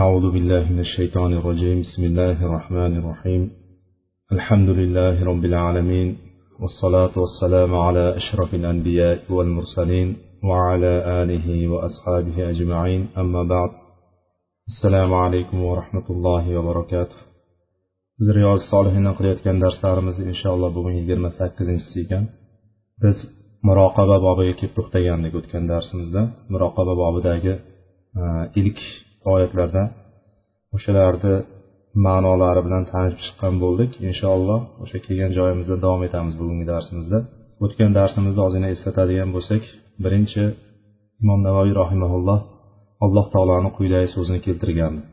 أعوذ بالله من الشيطان الرجيم. بسم الله الرحمن الرحيم. الحمد لله رب العالمين والصلاة والسلام على أشرف الأنبياء والمرسلين وعلى آله وأصحابه أجمعين. أما بعد السلام عليكم ورحمة الله وبركاته. Biz riyoz solihindan qilayotgan darslarimizni inshaalloh bugun yigirma sakkizinchisi ekan. Biz muroqaba bobiga kelib to'xtagandik o'tgan darsimizda. Muroqaba bobidagi ilk oyatlarda o'shalarni ma'nolari bilan tanishib chiqqan bo'ldik inshaalloh o'sha kelgan joyimizda davom etamiz bugungi darsimizda o'tgan darsimizda ozgina eslatadigan bo'lsak birinchi imom navoiy rahimaulloh alloh taoloni quyidagi so'zini keltirgandi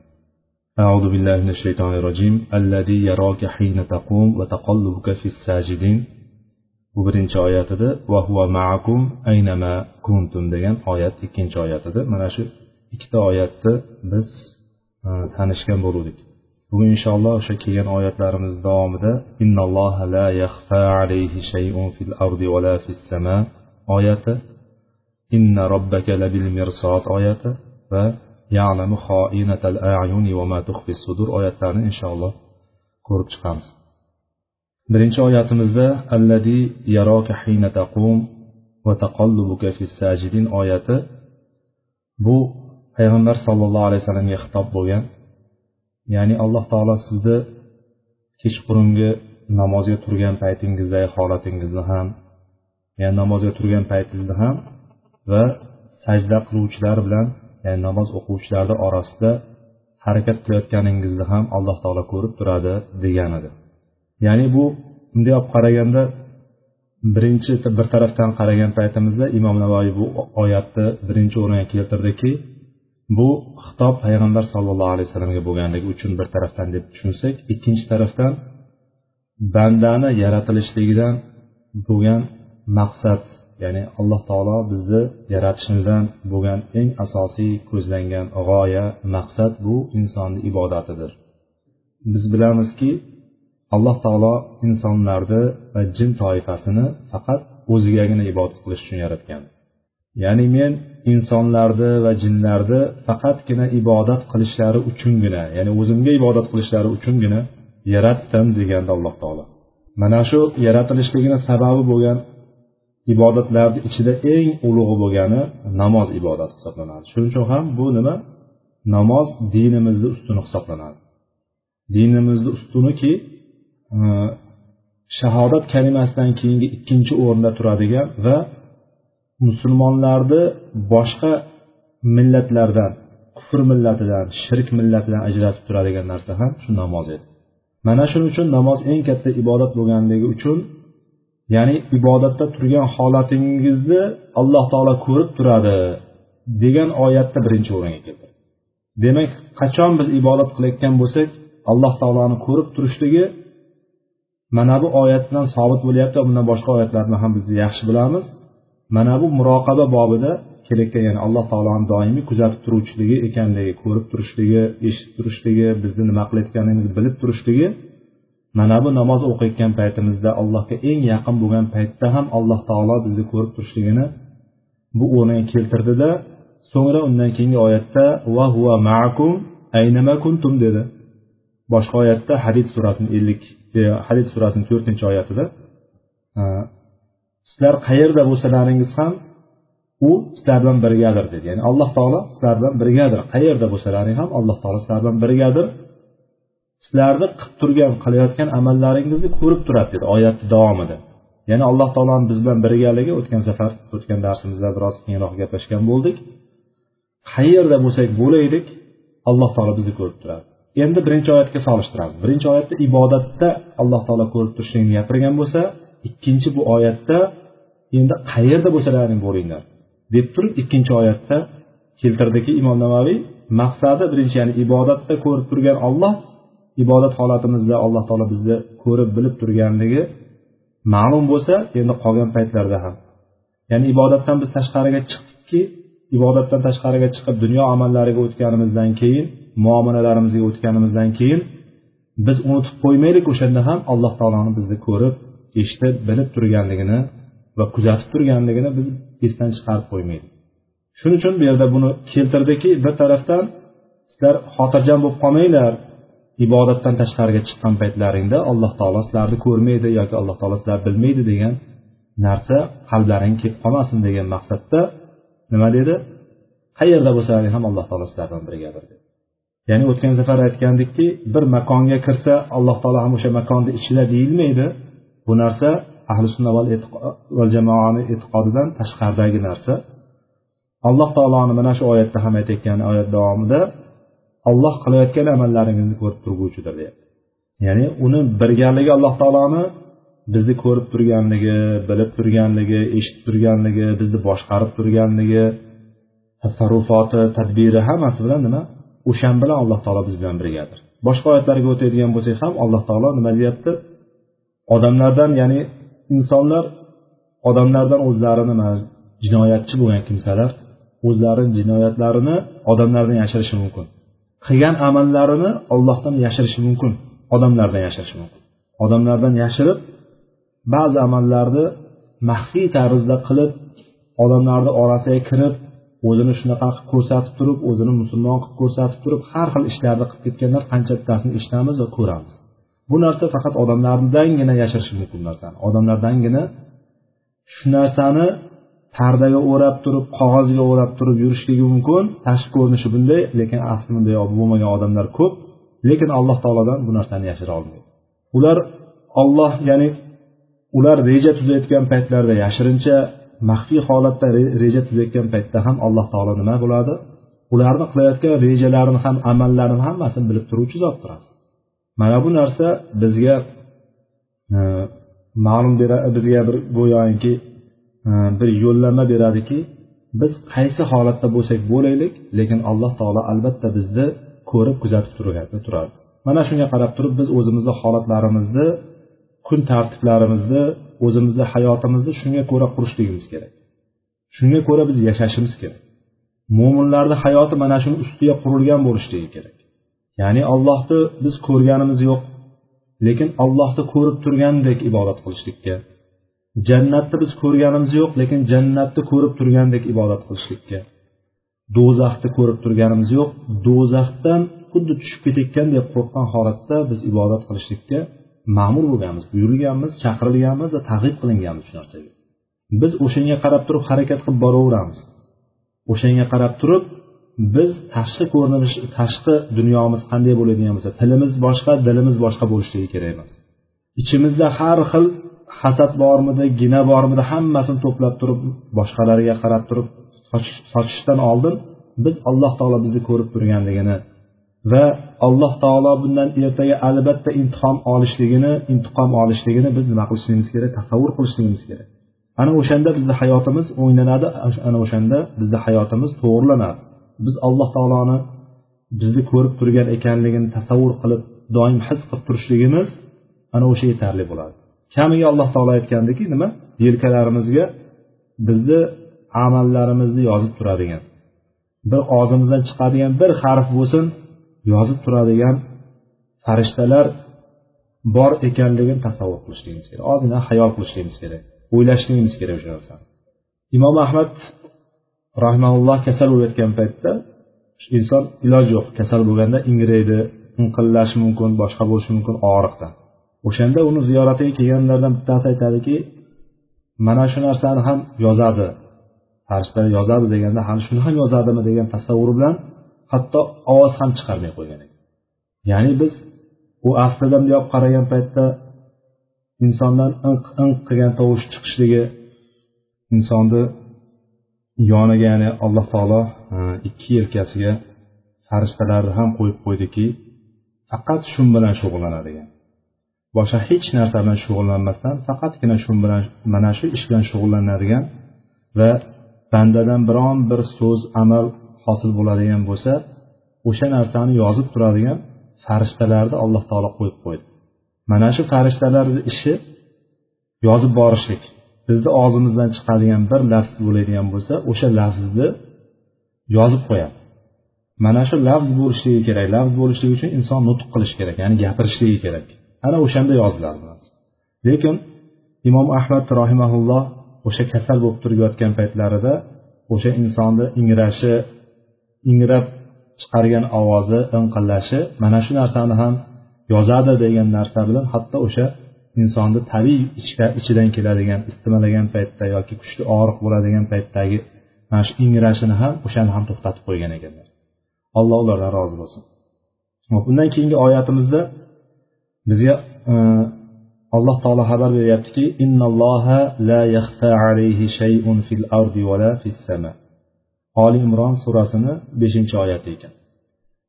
أعوذ بالله من الشيطان الرجيم الذي يراك حين تقوم وتقلبك في الساجدين bu birinchi oyat edi va huva maakum aynama kuntum degan oyat ikkinchi oyat edi mana shu ikkita oyatni biz e, tanishgan bo'luvdik bugun inshaalloh o'sha kelgan oyatlarimiz davomida innalloha la yaxfa alayhi shay'un fil ardi va la fis sama oyati inna robbaka labil mirsod oyati va ya'lamu xoinatal a'yuni va ma tukhfi sudur oyatlarini inshaalloh ko'rib chiqamiz. Birinchi oyatimizda alladi yaroka hina taqum va taqallubuka fis sajidin oyati. Bu payg'ambar sollallohu alayhi vasallamga xitob bo'lgan. Ya'ni alloh taolo sizni kechqurungi namozga turgan paytingizdagi holatingizni ham ya'ni namozga turgan paytingizni ham va sajda qiluvchilar bilan ya'ni namoz o'quvchilarni orasida harakat qilayotganingizni ham alloh taolo ko'rib turadi degan edi ya'ni bu bunday olib qaraganda birinchi bir tarafdan qaragan paytimizda imom navoiy bu oyatni birinchi o'ringa keltirdiki bu xitob payg'ambar sollallohu alayhi vasallamga bo'lganligi uchun bir tarafdan deb tushunsak ikkinchi tarafdan bandani yaratilishligidan bo'lgan maqsad ya'ni alloh taolo bizni yaratishimizdan bo'lgan eng asosiy ko'zlangan g'oya maqsad bu insonni ibodatidir. Biz bilamizki alloh taolo insonlarni va jin toifasini faqat o'zigagina ibodat qilish uchun yaratgan. Ya'ni men insonlarni va jinlarni faqatgina ibodat qilishlari uchungina ya'ni o'zimga ibodat qilishlari uchungina yaratdim degandi alloh taolo. Mana shu yaratilishligini sababi bo'lgan ibodatlarni ichida eng ulug'i bo'lgani namoz ibodati hisoblanadi. Shuning uchun ham bu nima? Namoz dinimizni ustuni hisoblanadi. Dinimizni ustuniki e, shahodat kalimasidan keyingi ikkinchi o'rinda turadigan va musulmonlarni boshqa millatlardan kufr millatidan shirk millatidan ajratib turadigan narsa ham shu namoz edi. Mana shuning uchun namoz eng katta ibodat bo'lganligi uchun ya'ni ibodatda turgan holatingizni alloh taolo ko'rib turadi degan oyatni birinchi o'ringa keldi. Demak qachon biz ibodat qilayotgan bo'lsak alloh taoloni ko'rib turishligi mana bu oyatdan sobit bo'lyapti bundan boshqa oyatlarni ham biz yaxshi bilamiz. Mana bu muroqaba bobida kelayotgan ya'ni alloh taoloni doimiy kuzatib turuvchiligi ekanligi ko'rib turishligi eshitib turishligi bizni nima qilayotganimizni bilib turishligi mana bu namoz o'qiyotgan paytimizda allohga eng yaqin bo'lgan paytda ham alloh taolo bizni ko'rib turishligini bu o'rniga keltirdida so'ngra undan keyingi oyatda va huva maakum aynama kuntum dedi. Boshqa oyatda hadid surasini ellik e, hadid surasini to'rtinchi oyatida sizlar qayerda bo'lsalaringiz ham u sizlar bilan birgadir dedi. Ya'ni alloh taolo sizlar bilan birgadir. Qayerda bo'lsalaring ham alloh taolo sizlar bilan birgadir. Sizlarni qilib turgan qilayotgan amallaringizni ko'rib turadi dedi oyatni davomida. Ya'ni alloh taoloni biz bilan birgaligi o'tgan safar o'tgan darsimizda biroz kengroq gaplashgan bo'ldik. Qayerda bo'lsak bo'laylik alloh taolo bizni ko'rib turadi. Endi birinchi oyatga solishtiramiz. Birinchi oyatda ibodatda alloh taolo ko'rib turishligini gapirgan bo'lsa ikkinchi bu oyatda endi qayerda bo'lsalaring bo'ringlar deb turib ikkinchi oyatda keltirdiki imom navaviy maqsadi birinchi ya'ni ibodatda ko'rib turgan olloh ibodat holatimizda alloh taolo bizni ko'rib bilib turganligi ma'lum bo'lsa endi qolgan paytlarda ham. Ya'ni ibodatdan biz tashqariga chiqdikki ibodatdan tashqariga chiqib dunyo amallariga o'tganimizdan keyin muomalalarimizga o'tganimizdan keyin biz unutib qo'ymaylik o'shanda ham alloh taoloni bizni ko'rib eshitib bilib turganligini va kuzatib turganligini biz esdan chiqarib qo'ymaydi. Shuning uchun bu yerda buni keltirdiki bir tarafdan sizlar xotirjam bo'lib qolmanglar ibodatdan tashqariga chiqqan paytlaringda alloh taolo sizlarni ko'rmaydi yoki alloh taolo sizlarni bilmaydi degan narsa qalblaring kelib qolmasin degan maqsadda nima dedi? Qayerda bo'lsalaring ham alloh taolo sizlardan birgadir dedi ya'ni o'tgan safar aytgandikki bir makonga kirsa alloh taolo ham o'sha makonni ichida deyilmaydi. Bu narsa ahli sunna va jamoani e'tiqodidan tashqaridagi narsa. Alloh taoloni mana shu oyatda ham aytayotgan oyat davomida olloh qilayotgan amallaringizni ko'rib turguvchidir deyapti. Ya'ni uni birganligi alloh taoloni bizni ko'rib turganligi bilib turganligi eshitib turganligi bizni boshqarib turganligi tasarrufoti tadbiri hammasi bilan nima? O'shan bilan alloh taolo biz bilan birgadir. Boshqa oyatlarga o'tadigan bo'lsak ham alloh taolo nima deyapti? Odamlardan ya'ni insonlar odamlardan o'zlarini jinoyatchi bo'lgan kimsalar o'zlarini jinoyatlarini odamlardan yashirishi mumkin. Qilgan amallarini ollohdan yashirishi mumkin odamlardan yashirishi mumkin. Odamlardan yashirib ba'zi amallarni maxfiy tarzda qilib odamlarni orasiga kirib o'zini shunaqa qilib ko'rsatib turib o'zini musulmon qilib ko'rsatib turib har xil ishlarni qilib ketganlar qancha bittasini eshitamiz va ko'ramiz. Bu narsa faqat odamlardangina yashirishi mumkin narsani odamlardangina shu narsani pardaga o'rab turib qog'ozga o'rab turib yurishligi mumkin. Tashqi ko'rinishi bunday lekin asli bunday bo'lmagan odamlar ko'p. Lekin alloh taolodan bu narsani yashira olmaydi. Ular olloh ya'ni ular reja tuzayotgan paytlarida yashirincha maxfiy holatda reja tuzayotgan paytda ham alloh taolo nima bo'ladi? Ularni qilayotgan rejalarini ham amallarini hammasini bilib turuvchi zotdir mana bu narsa bizga e, ma'lum bizga bir go'yoki e, bir yo'llanma beradiki biz qaysi holatda bo'lsak bo'laylik lekin alloh taolo albatta bizni ko'rib kuzatib turadi. Mana shunga qarab turib biz o'zimizni holatlarimizni kun tartiblarimizni o'zimizni hayotimizni shunga ko'ra qurishligimiz kerak. Shunga ko'ra biz yashashimiz kerak. Mo'minlarni hayoti mana shuni ustiga qurilgan bo'lishligi kerak. Ya'ni allohni biz ko'rganimiz yo'q lekin allohni ko'rib turgandek ibodat qilishlikka jannatni biz ko'rganimiz yo'q lekin jannatni ko'rib turgandek ibodat qilishlikka do'zaxni ko'rib turganimiz yo'q do'zaxdan xuddi tushib ketayotgandek qo'rqqan holatda biz ibodat qilishlikka ma'mur bo'lganmiz buyurilganmiz chaqirilganmiz va targ'ib qilinganmiz shu narsaga. Biz o'shanga qarab turib harakat qilib boraveramiz. O'shanga qarab turib biz tashqi ko'rinish tashqi dunyomiz qanday bo'ladigan bo'lsa tilimiz boshqa dilimiz boshqa bo'lishligi kerak emas. Ichimizda har xil hasad bormidi gina bormidi hammasini to'plab turib boshqalarga qarab turib sochishdan oldin biz alloh taolo bizni ko'rib turganligini va alloh taolo bundan ertaga albatta imtihon olishligini intiqom olishligini biz nima qilishligimiz kerak tasavvur qilishligimiz kerak. Ana o'shanda bizni hayotimiz o'ynanadi ana o'shanda bizni hayotimiz to'g'rilanadi. Biz alloh taoloni bizni ko'rib turgan ekanligini tasavvur qilib doim his qilib turishligimiz ana o'sha yetarli bo'ladi. Kamiga alloh taolo aytgandiki nima? Yelkalarimizga bizni amallarimizni yozib turadigan bir og'zimizdan chiqadigan bir harf bo'lsin yozib turadigan farishtalar bor ekanligini tasavvur qilishligimiz kerak. Ozgina hayol qilishligimiz kerak o'ylashligimiz kerak o'sha narsani. Imom ahmad rahmaulloh kasal bo'layotgan paytda inson iloji yo'q kasal bo'lganda ingraydi inqillashi mumkin boshqa bo'lishi mumkin og'riqdan o'shanda uni ziyoratiga kelganlardan bittasi aytadiki mana shu narsani ham yozadi farishtalar yozadi deganda ham shuni ham yozadimi? degan tasavvur bilan hatto ovoz ham chiqarmay qo'ygan ekan. Ya'ni biz u aslida bunday qaragan paytda insondan inq inq qilgan tovush chiqishligi insonni yoniga ya'ni alloh taolo e, ikki yelkasiga farishtalarni ham qo'yib qo'ydiki faqat shu bilan shug'ullanadigan boshqa hech narsa bilan shug'ullanmasdan faqatgina shu bilan mana shu ish bilan shug'ullanadigan va bandadan biron bir so'z amal hosil bo'ladigan bo'lsa o'sha narsani yozib turadigan farishtalarni alloh taolo qo'yib qo'ydi. Mana shu farishtalarni ishi yozib borishlik. Bizni og'zimizdan chiqadigan bir lafz bo'ladigan bo'lsa o'sha lafzni yozib qo'yadi. Mana shu lafz bo'lishligi kerak lafz bo'lishligi uchun inson nutq qilishi kerak ya'ni gapirishligi kerak. Ana o'shanda yoziladi lekin imom ahmad rohimaulloh o'sha kasal bo'lib turib yotgan paytlarida o'sha insonni ingrashi ingrab chiqargan ovozi inqillashi mana shu narsani ham yozadi degan narsa bilan hatto o'sha insonni tabiiy ichidan keladigan istimalagan paytda yoki kuchli og'riq bo'ladigan paytdagi mana shu ingrashini ham o'shani ham to'xtatib qo'ygan ekanlar. Alloh ulardan rozi bo'lsin. Undan keyingi oyatimizda bizga e, alloh taolo xabar beryaptiki oli imron surasini beshinchi oyati ekan.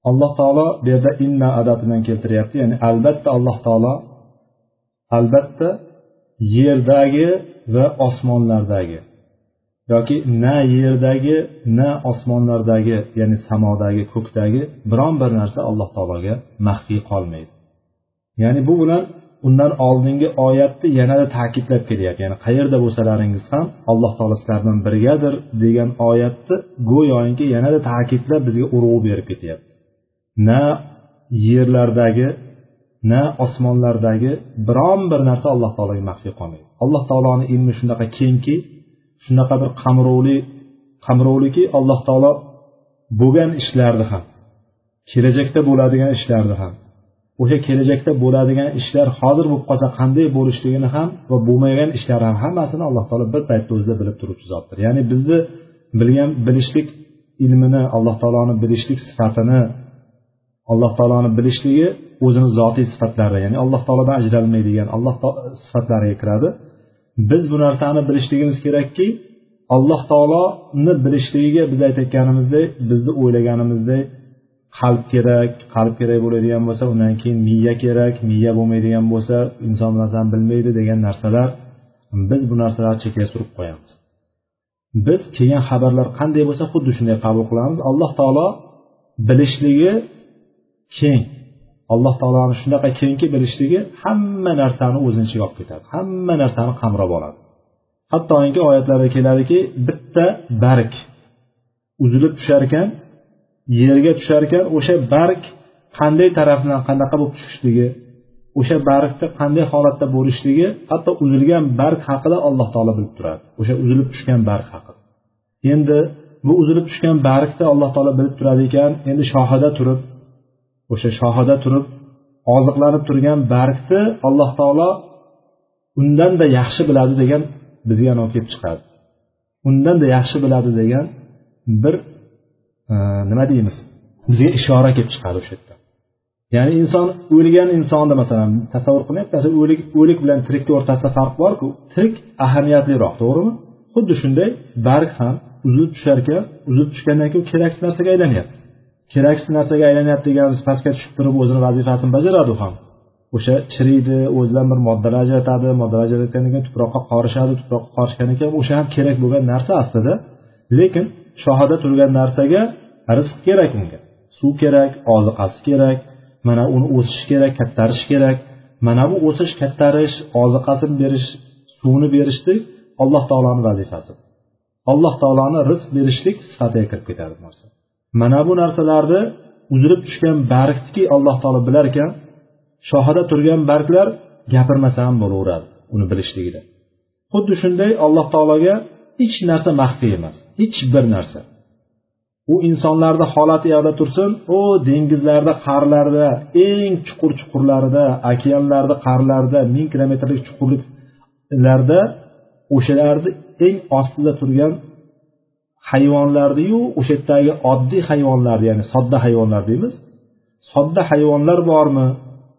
Alloh taolo bu yerda inna adati bilan keltiryapti ya'ni albatta alloh taolo albatta yerdagi va osmonlardagi yoki na yerdagi na osmonlardagi ya'ni samodagi ko'kdagi biron bir narsa alloh taologa maxfiy qolmaydi. Ya'ni bu bilan undan oldingi oyatni yanada ta'kidlab kelyapti ya'ni qayerda bo'lsalaringiz ham alloh taolo sizlar bilan birgadir degan oyatni go'yoki yanada ta'kidlab bizga urg'u berib ketyapti. Na yerlardagi na osmonlardagi biron bir narsa alloh taologa maxfiy qolmaydi. Alloh taoloni ilmi shunaqa kengki shunaqa bir qamrovli qamrovliki alloh taolo bo'lgan ishlarni ham kelajakda bo'ladigan ishlarni ham o'sha kelajakda bo'ladigan ishlar hozir bo'lib qolsa qanday bo'lishligini ham va bo'lmagan ishlar ham hammasini alloh taolo bir paytda o'zida bilib turuvchi zotdir. Ya'ni bizni bilgan bilishlik ilmini alloh taoloni bilishlik sifatini alloh taoloni bilishligi o'zini zotiy sifatlari ya'ni alloh taolodan ajralmaydigan alloh sifatlariga kiradi. Biz bu narsani bilishligimiz kerakki alloh taoloni bilishligiga biz aytayotganimizdek bizni o'ylaganimizdek qalb kerak qalb kerak bo'ladigan bo'lsa undan keyin miya kerak miya bo'lmaydigan bo'lsa inson bu narsani bilmaydi degan narsalar biz bu narsalarni chekkaga surib qo'yamiz. Biz kelgan xabarlar qanday bo'lsa xuddi shunday qabul qilamiz. Alloh taolo bilishligi keng. Alloh taoloni shunaqa kengki bilishligi hamma narsani o'zini ichiga olib ketadi. Hamma narsani qamrab oladi. Hattoki oyatlarda keladiki bitta barg uzilib tushar ekan yerga tushar ekan o'sha barg qanday tarafdan qanaqa bo'lib tushishligi o'sha bargni qanday holatda bo'lishligi hatto uzilgan barg haqida alloh taolo bilib turadi. O'sha uzilib tushgan barg haqida. Endi bu uzilib tushgan bargni alloh taolo bilib turadi ekan endi shohida turib o'sha shohida turib oziqlanib turgan bargni alloh taolo undanda yaxshi biladi degan bizga anavi kelib chiqadi. Undanda yaxshi biladi degan bir e, nima deymiz? Bizga ishora kelib chiqadi o'sha yerda. Ya'ni inson o'lgan insonni masalan tasavvur qilyapti o'lik o'lik bilan tirikni o'rtasida farq borku tirik ahamiyatliroq to'g'rimi? Xuddi shunday barg ham uzilib tushar ekan uzilib tushgandan keyin keraksiz narsaga aylanyapti keraksiz narsaga aylanyapti deganimiz pastga tushib turib o'zini vazifasini bajaradi u ham. O'sha chiriydi o'zidan bir moddalar ajratadi moddalar ajratgandan keyin tuproqqa qorishadi tuproqqa qorishgandan keyin o'sha ham kerak bo'lgan narsa aslida. Lekin shohada turgan narsaga rizq kerak unga suv kerak oziqasi kerak mana uni o'sishi kerak kattarishi kerak. Mana bu o'sish kattarish oziqasini berish suvni berishlik alloh taoloni vazifasi. Alloh taoloni rizq berishlik sifatiga kirib ketadi bu narsa. Mana bu narsalarni uzilib tushgan bargniki alloh taolo bilar ekan shohida turgan barglar gapirmasa ham bo'laveradi uni bilishligida. Xuddi shunday alloh taologa hech narsa maxfiy emas hech bir narsa. U insonlarni holati yoqda tursin u dengizlarda qa'rlarda eng chuqur chuqurlarida okeanlarni qa'rlarida ming kilometrlik chuqurliklarda o'shalarni eng ostida turgan hayvonlarniyu o'sha yerdagi oddiy hayvonlarni ya'ni sodda hayvonlar deymiz. Sodda hayvonlar bormi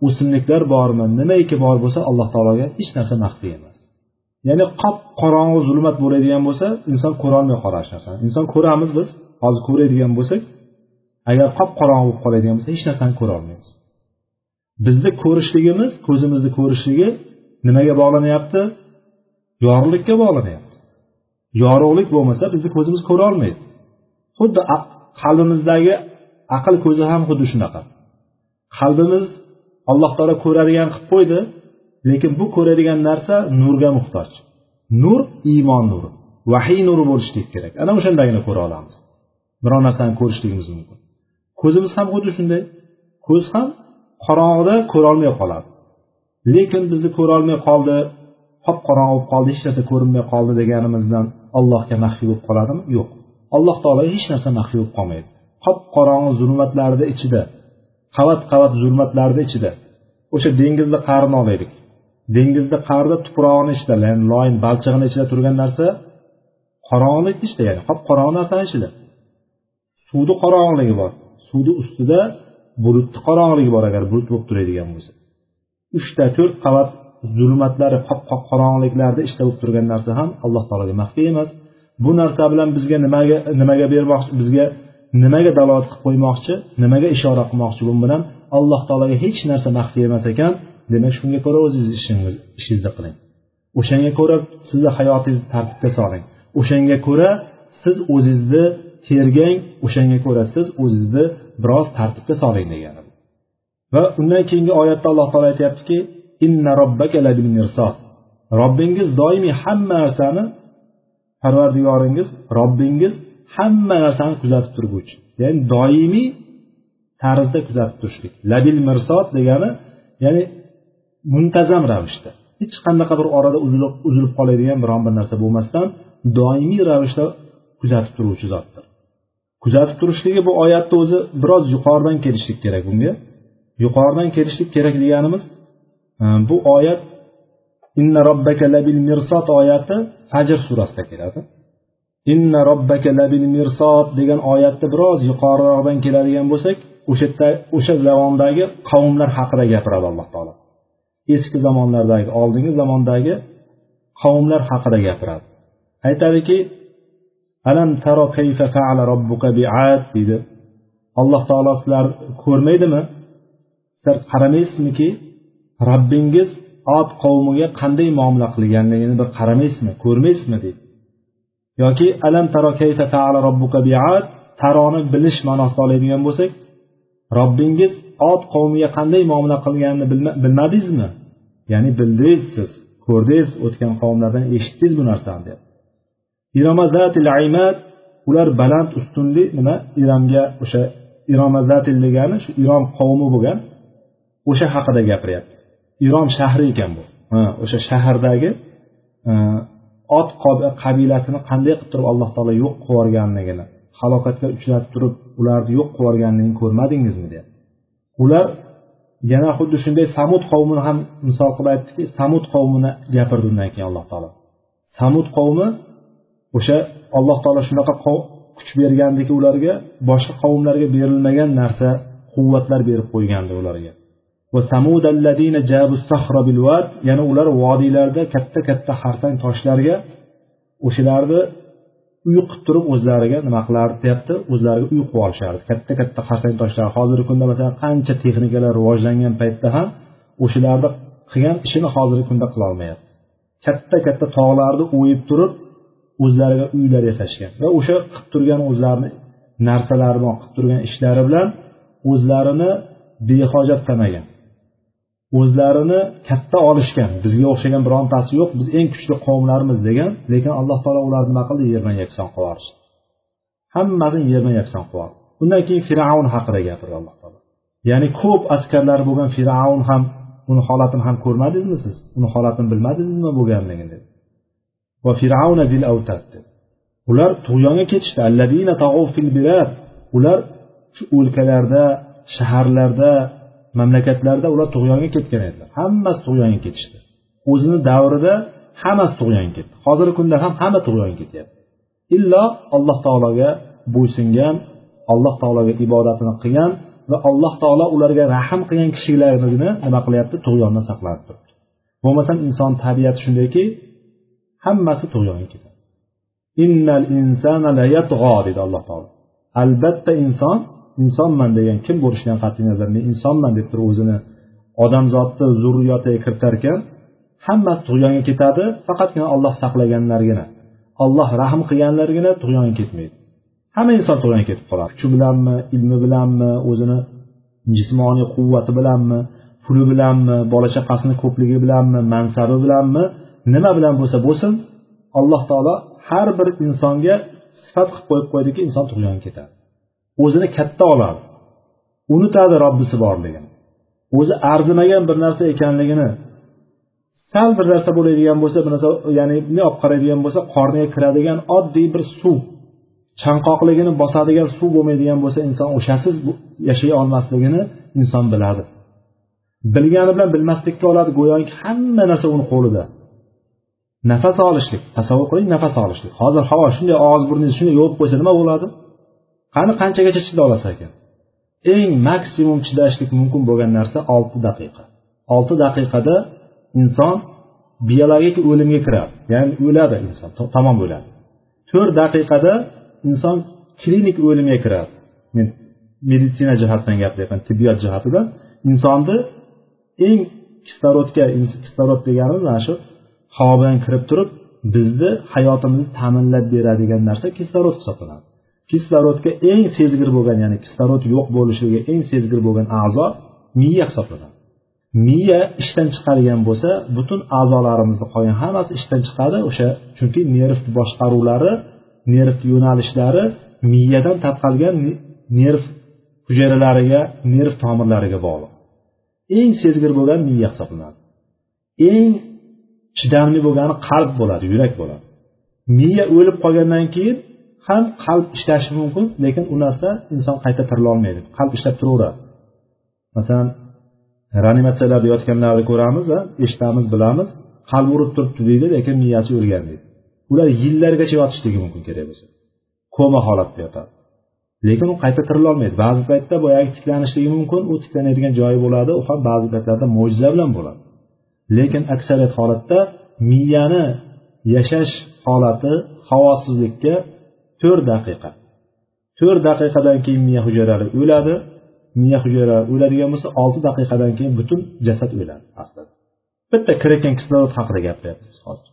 o'simliklar bormi nimaiki bor bo'lsa alloh taologa hech narsa maxfiy emas. Ya'ni qop qorong'i zulmat bo'ladigan bo'lsa inson ko'rolmay qoladi hech narsani. Inson ko'ramiz biz hozir ko'radigan bo'lsak agar qop qorong'i bo'lib qoladigan bo'lsa hech narsani ko'rolmaymiz. Bizni ko'rishligimiz ko'zimizni ko'rishligi nimaga bog'lanyapti? Yorug'likka bog'lanyapti. Yorug'lik bo'lmasa bizni ko'zimiz ko'rolmaydi xuddi qalbimizdagi aql ko'zi ham xuddi shunaqa. Qalbimiz alloh taolo ko'radigan qilib qo'ydi lekin bu ko'radigan narsa nurga muhtoj. Nur iymon nuri. Vahiy nuri bo'lishligi kerak. Ana o'shandagina ko'ra olamiz. Biror narsani ko'rishligimiz mumkin. Ko'zimiz ham xuddi shunday. Ko'z ham qorong'ida ko'rolmay qoladi. Lekin bizni ko'rolmay qoldi qop qorong'i bo'lib qoldi hech narsa ko'rinmay qoldi deganimizdan allohga maxfiy bo'lib qoladimi? Yo'q. Alloh taologa hech narsa maxfiy bo'lib qolmaydi. Qop qorong'i zulmatlarni ichida qavat qavat zulmatlarni ichida o'sha dengizni qa'rini olaylik dengizni qa'rida tuprog'ini ichida ya'ni loyin balchig'ini ichida turgan narsa qorong'ilik ichida ya'ni qop qorong'i narsani ichida. Suvni qorong'iligi bor. Suvni ustida bulutni qorong'iligi bor agar bulut bo'lib turadigan bo'lsa. Uchta to'rt qavat zulmatlari qop qop qorong'iliklarni ichida bo'lib turgan narsa ham alloh taologa maxfiy emas. Bu narsa bilan bizga nimaga nimaga bermoqchi bizga nimaga dalolat qilib qo'ymoqchi nimaga ishora qilmoqchi bu bilan alloh taologa hech narsa maxfiy emas ekan. Demak shunga ko'ra o'zingiz ishingiz ishingizni qiling. O'shanga ko'ra sizni hayotingizni tartibga soling. O'shanga ko'ra siz o'zingizni tergang o'shanga ko'ra siz o'zingizni biroz tartibga soling degani va undan keyingi oyatda alloh taolo aytyaptiki inna robbaka labil mirsod robbingiz doimiy hamma narsani parvardigoringiz robbingiz hamma narsani kuzatib turguvchi. Ya'ni doimiy tarzda kuzatib turishlik. Labil mirsod degani ya'ni muntazam ravishda. Hech qanaqa bir orada uzilib uzilib qoladigan biron bir narsa bo'lmasdan doimiy ravishda kuzatib turuvchi zotdir. Kuzatib turishligi bu oyatni o'zi biroz yuqoridan kelishlik kerak bunga. Yuqoridan kelishlik kerak deganimiz bu oyat inna robbaka labil mirsot oyati fajr surasida keladi. Inna robbaka labil mirsot degan oyatni biroz yuqoriroqdan keladigan bo'lsak o'sha yerda o'sha zamondagi qavmlar haqida gapiradi alloh taolo. Eski zamonlardagi oldingi zamondagi qavmlar haqida gapiradi. Aytadiki alam taro kayfa faala robbuka biad deydi. Alloh taolo sizlar ko'rmaydimi? Sizlar qaramaysizmiki robbingiz ot qavmiga qanday muomala qilganligini bir qaramaysizmi ko'rmaysizmi deydi yoki alam taro robbuka biat taroni bilish ma'nosida oladigan bo'lsak robbingiz ot qavmiga qanday muomala qilganini bilmadingizmi? Ya'ni bildingiz siz ko'rdingiz o'tgan qavmlardan eshitdingiz bu narsani deb. Ular baland ustunli nima? Iromga o'sha iromazatil degani shu irom qavmi bo'lgan o'sha haqida gapiryapti. Irom shahri ekan bu. O'sha shahardagi ot qabilasini qanday qilib turib alloh taolo yo'q qilib yuborganligini halokatga uchratib turib ularni yo'q qilib yuborganligini ko'rmadingizmi deyapti. Ular yana xuddi shunday samud qavmini ham misol qilib aytdiki samud qavmini gapirdi undan keyin alloh taolo. Samud qavmi o'sha alloh taolo shunaqa kuch bergandiki ularga boshqa qavmlarga berilmagan narsa quvvatlar berib qo'ygandi ularga. Yana ular vodiylarda katta katta xarsang toshlarga o'shalarni uy qilib turib o'zlariga nima qilardi deyapti? O'zlariga uy qilib olishardi. Katta katta xarsang toshlar. Hozirgi kunda masalan qancha texnikalar rivojlangan paytda ham o'shalarni qilgan ishini hozirgi kunda qilolmayapti katta katta tog'larni o'yib turib o'zlariga uylar yasashgan va o'sha qilib turgan o'zlarini narsalari bilan qilib turgan ishlari bilan o'zlarini behojat sanagan o'zlarini katta olishgan bizga o'xshagan birontasi yo'q biz eng kuchli qavmlarmiz degan lekin alloh taolo ularni nima qildi? Yerdan yakson qilib yuborishdi hammasini yerdan yakson qilib yubordi undan keyin fir'avn haqida gapirdi alloh taolo. Ya'ni ko'p askarlari bo'lgan fir'avn ham uni holatini ham ko'rmadingizmi siz? Uni holatini bilmadingizmi bo'lganligini dedi va fir'avna bil avtad ular tug'yonga ketishdi. Alladina fil bilad. Ular shu o'lkalarda shaharlarda mamlakatlarda ular tug'yonga ketgan edilar. Hammasi tug'yonga ketishdi. O'zini davrida hammasi tug'yonga ketdi. Hozirgi kunda ham hamma tug'yonga ketyapti. Illo alloh taologa bo'ysungan alloh taologa ibodatini qilgan va alloh taolo ularga rahm qilgan kishilarnigina nima qilyapti? Tug'yondan saqlanib turibdi. Bo'lmasam inson tabiati shundayki hammasi tug'yonga ketadi. Innal insana dedi alloh taolo. Albatta inson insonman degan kim bo'lishidan qat'iy nazar men insonman deb turib o'zini odamzodni zurriyotiga kiritar ekan hammasi tug'yonga ketadi faqatgina olloh saqlaganlargina olloh rahm qilganlargina tug'yonga ketmaydi. Hamma inson tug'yonga ketib qoladi kuchi bilanmi ilmi bilanmi o'zini jismoniy quvvati bilanmi puli bilanmi bola chaqasini ko'pligi bilanmi mansabi bilanmi nima bilan bo'lsa bo'lsin alloh taolo har bir insonga sifat qilib qo'yib qo'ydiki inson tug'yonga ketadi. O'zini katta oladi unutadi robbisi borligini o'zi arzimagan bir narsa ekanligini sal bir narsa bo'ladigan bo'lsa bir narsa ya'ni bunday olib qaraydigan bo'lsa qorniga kiradigan oddiy bir suv chanqoqligini bosadigan suv bo'lmaydigan bo'lsa inson o'shasiz yashay olmasligini inson biladi. Bilgani bilan bilmaslikka oladi go'yoki hamma narsa uni qo'lida. Nafas olishlik tasavvur qiling nafas olishlik. Hozir havo shunday og'iz burningizni shunday yopib qo'ysa nima bo'ladi? Qani qanchagacha chida olasiz ekan eng maksimum chidashlik mumkin bo'lgan narsa olti daqiqa. Olti daqiqada inson biologik o'limga kiradi. Ya'ni o'ladi inson tamom o'ladi. To'rt daqiqada inson klinik o'limga kiradi. Men meditsina jihatidan gapiryapman tibbiyot jihatidan insonni eng kislorodga kislorod deganimiz mana shu havo bilan kirib turib bizni hayotimizni ta'minlab beradigan narsa kislorod hisoblanadi. Kislorodga eng sezgir bo'lgan ya'ni kislorod yo'q bo'lishiga eng sezgir bo'lgan a'zo miya hisoblanadi. Miya ishdan chiqadigan bo'lsa butun a'zolarimizni qolgan hammasi ishdan chiqadi. O'sha chunki nerv boshqaruvlari nerv yo'nalishlari miyadan tarqalgan nerv hujayralariga nerv tomirlariga bog'liq. Eng sezgir bo'lgan miya hisoblanadi. Eng chidamli bo'lgani qalb bo'ladi yurak bo'ladi. Miya o'lib qolgandan keyin ham qalb ishlashi mumkin lekin u narsa inson qayta tirilolmaydi. Qalb ishlab turaveradi. Masalan reanimatsiyalarda yotganlarni ko'ramiz eshitamiz bilamiz qalbi urib turibdi deydi lekin miyasi o'lgan deydi. Ular yillargacha yotishligi mumkin kerak bo'lsa. Koma holatda yotadi. Lekin u qayta tirilolmaydi. Ba'zi paytda boyagi tiklanishligi mumkin u tiklanadigan joyi bo'ladi u ham ba'zi paytlarda mo'jiza bilan bo'ladi. Lekin aksariyat holatda miyani yashash holati havosizlikka to'rt daqiqa. To'rt daqiqadan keyin miya hujayralari o'ladi. Miya hujayralari o'ladigan bo'lsa olti daqiqadan keyin butun jasad o'ladi aslida. Bitta kirayotgan kislorod haqida gapiryapmiz hozir.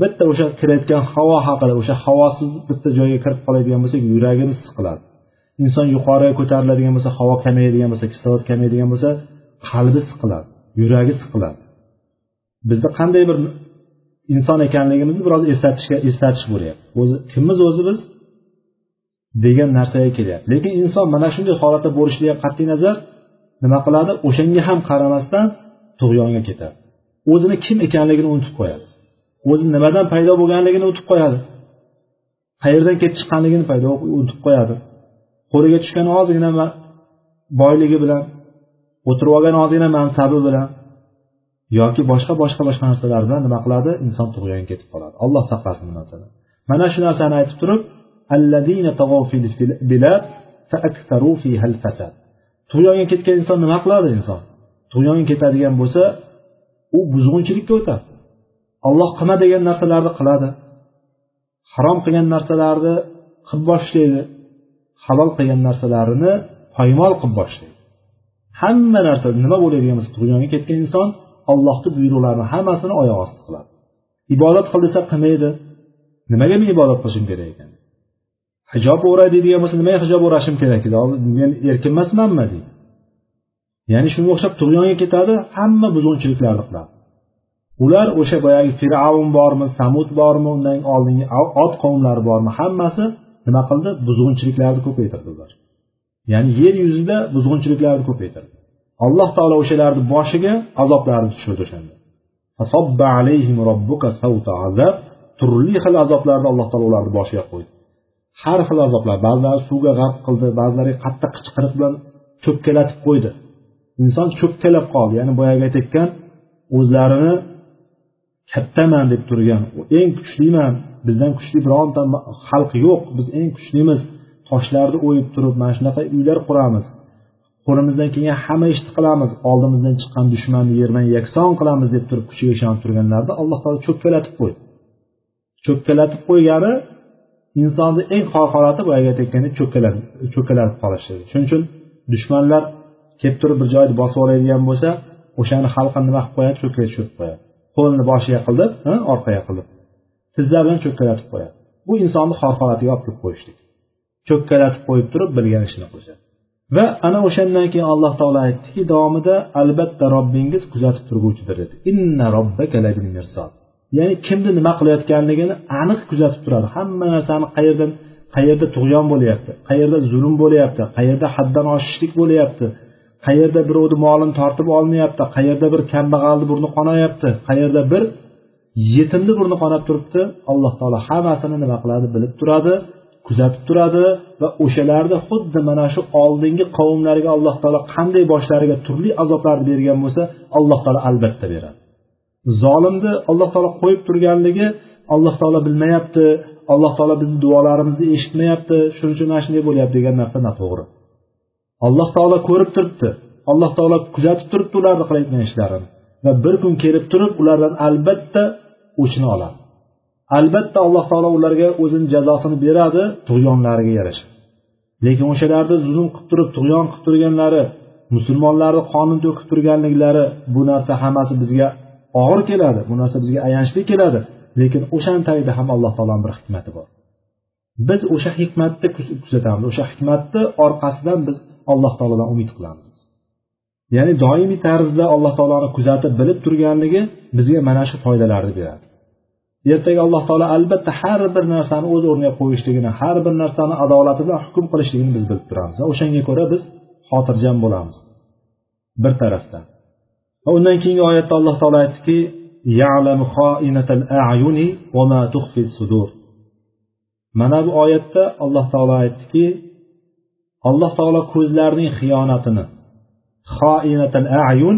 Bitta o'sha kirayotgan havo haqida o'sha havosiz bitta joyga kirib qoladigan bo'lsak yuragimiz siqiladi. Inson yuqoriga ko'tariladigan bo'lsa havo kamayadigan bo'lsa kislorod kamayadigan bo'lsa qalbi siqiladi yuragi siqiladi. Bizni qanday bir inson ekanligimizni biroz eslatishga eslatish bo'lyapti. O'zi kimmiz o'zi biz degan narsaga kelyapti. Lekin inson mana shunday holatda bo'lishidan qat'iy nazar nima qiladi? O'shanga ham qaramasdan tug'yonga ketadi. O'zini kim ekanligini unutib qo'yadi. O'zi nimadan paydo bo'lganligini unutib qo'yadi. Qayerdan kelib chiqqanligini paydo unutib qo'yadi. Qo'liga tushgan ozgina boyligi bilan o'tirib olgan ozgina mansabi bilan yoki boshqa boshqa boshqa narsalar bilan nima qiladi? Inson tug'yon ketib qoladi. Alloh saqlasin bu narsadan mana shu narsani aytib turib tug'yonga ketgan inson nima qiladi inson? Tug'yonga ketadigan bo'lsa u buzg'unchilikka o'tadi. Olloh qilma degan narsalarni qiladi. Harom qilgan narsalarni qilib boshlaydi. Halol qilgan narsalarini poymol qilib boshlaydi. Hamma narsa nima bo'ladigan bo'lsa tug'yonga ketgan inson ollohni buyruqlarini hammasini oyoq osti qiladi. Ibodat qil desa qilmaydi. Nimaga men ibodat qilishim kerak ekan? Hijob o'ray deydigan bo'lsa nimaga hijob o'rashim kerak edi? Men erkin emasmanmi deydi. Ya'ni shunga o'xshab tug'yonga ketadi hamma buzg'unchiliklarni qiladi. Ular o'sha boyagi fir'avn bormi samud bormi undan oldingi ot qavmlari bormi hammasi nima qildi? Buzg'unchiliklarni ko'paytirdi ular ya'ni yer yuzida buzg'unchiliklarni ko'paytirdi. Alloh taolo o'shalarni boshiga azoblarni tushirdi o'shanda. Turli xil azoblarni alloh taolo ularni boshiga qo'ydi. Har xil azoblar ba'zilari suvga g'arq qildi ba'zilari qattiq qichqiriq bilan cho'kkalatib qo'ydi. Inson cho'kkalab qoldi. Ya'ni boyagi aytayotgan o'zlarini kattaman deb turgan eng kuchliman bizdan kuchli bironta xalq yo'q biz eng kuchlimiz toshlarni o'yib turib mana shunaqa uylar quramiz. Qo'limizdan kelgan hamma ishni qilamiz oldimizdan chiqqan dushmanni yerdan yakson qilamiz deb turib kuchiga ishonib turganlarni alloh taolo cho'kkalatib qo'ydi. Cho'kkalatib qo'ygani insonni eng xor holati boyagi aytayotgandek cho'kkalanib cho'kkalatib qolishligi shuning uchun dushmanlar kelib turib bir joyni bosib oladigan bo'lsa o'shani xalqi nima qilib qo'yadi? Cho'kkaga tushirib qo'yadi. Qo'lini boshiga qilib orqaga qilib tizlar bilan cho'kkalatib qo'yadi. Bu insonni xor holatiga olib kelib qo'yishlik. Cho'kkalatib qo'yib turib bilgan ishini qilishadi. Va ana o'shandan keyin alloh taolo aytdiki davomida albatta robbingiz kuzatib turguvchidir dedi. Inna ya'ni kimni nima qilayotganligini aniq kuzatib turadi. Hamma narsani qayerdan qayerda tug'yon bo'lyapti qayerda zulm bo'lyapti qayerda haddan oshishlik bo'lyapti qayerda birovni molini tortib olinyapti qayerda bir kambag'alni burni qonayapti qayerda bir yetimni burni qonab turibdi. Alloh taolo hammasini nima qiladi bilib turadi. Kuzatib turadi va o'shalarni xuddi mana shu oldingi qavmlarga alloh taolo qanday boshlariga turli azoblarni bergan bo'lsa alloh taolo albatta beradi. Zolimni alloh taolo qo'yib turganligi alloh taolo bilmayapti alloh taolo bizni duolarimizni eshitmayapti shuning uchun mana shunday bo'lyapti degan narsa noto'g'ri alloh taolo ko'rib turibdi alloh taolo kuzatib turibdi ularni qilayotgan ishlarini va bir kun kelib turib ulardan albatta o'chini oladi. Albatta alloh taolo ularga o'zini jazosini beradi tug'yonlariga yarasha. Lekin o'shalarni zulm qilib turib tug'yon qilib turganlari musulmonlarni qonun to'kib turganliklari bu narsa hammasi bizga og'ir keladi bu narsa bizga ayanchli keladi. Lekin o'shani tagida ham alloh taoloni bir hikmati bor. Biz o'sha hikmatni kuzatamiz o'sha hikmatni orqasidan biz alloh taolodan umid qilamiz. Ya'ni doimiy tarzda alloh taoloni kuzatib bilib turganligi bizga mana shu foydalarni beradi. Ertaga alloh taolo albatta har bir narsani o'z o'rniga qo'yishligini har bir narsani adolati bilan hukm qilishligini biz bilib turamiz. Va o'shanga ko'ra biz xotirjam bo'lamiz. Bir tarafdan. Va undan keyingi oyatda alloh taolo aytdiki mana bu oyatda alloh taolo aytdiki alloh taolo ko'zlarning xiyonatini xoinatal ayun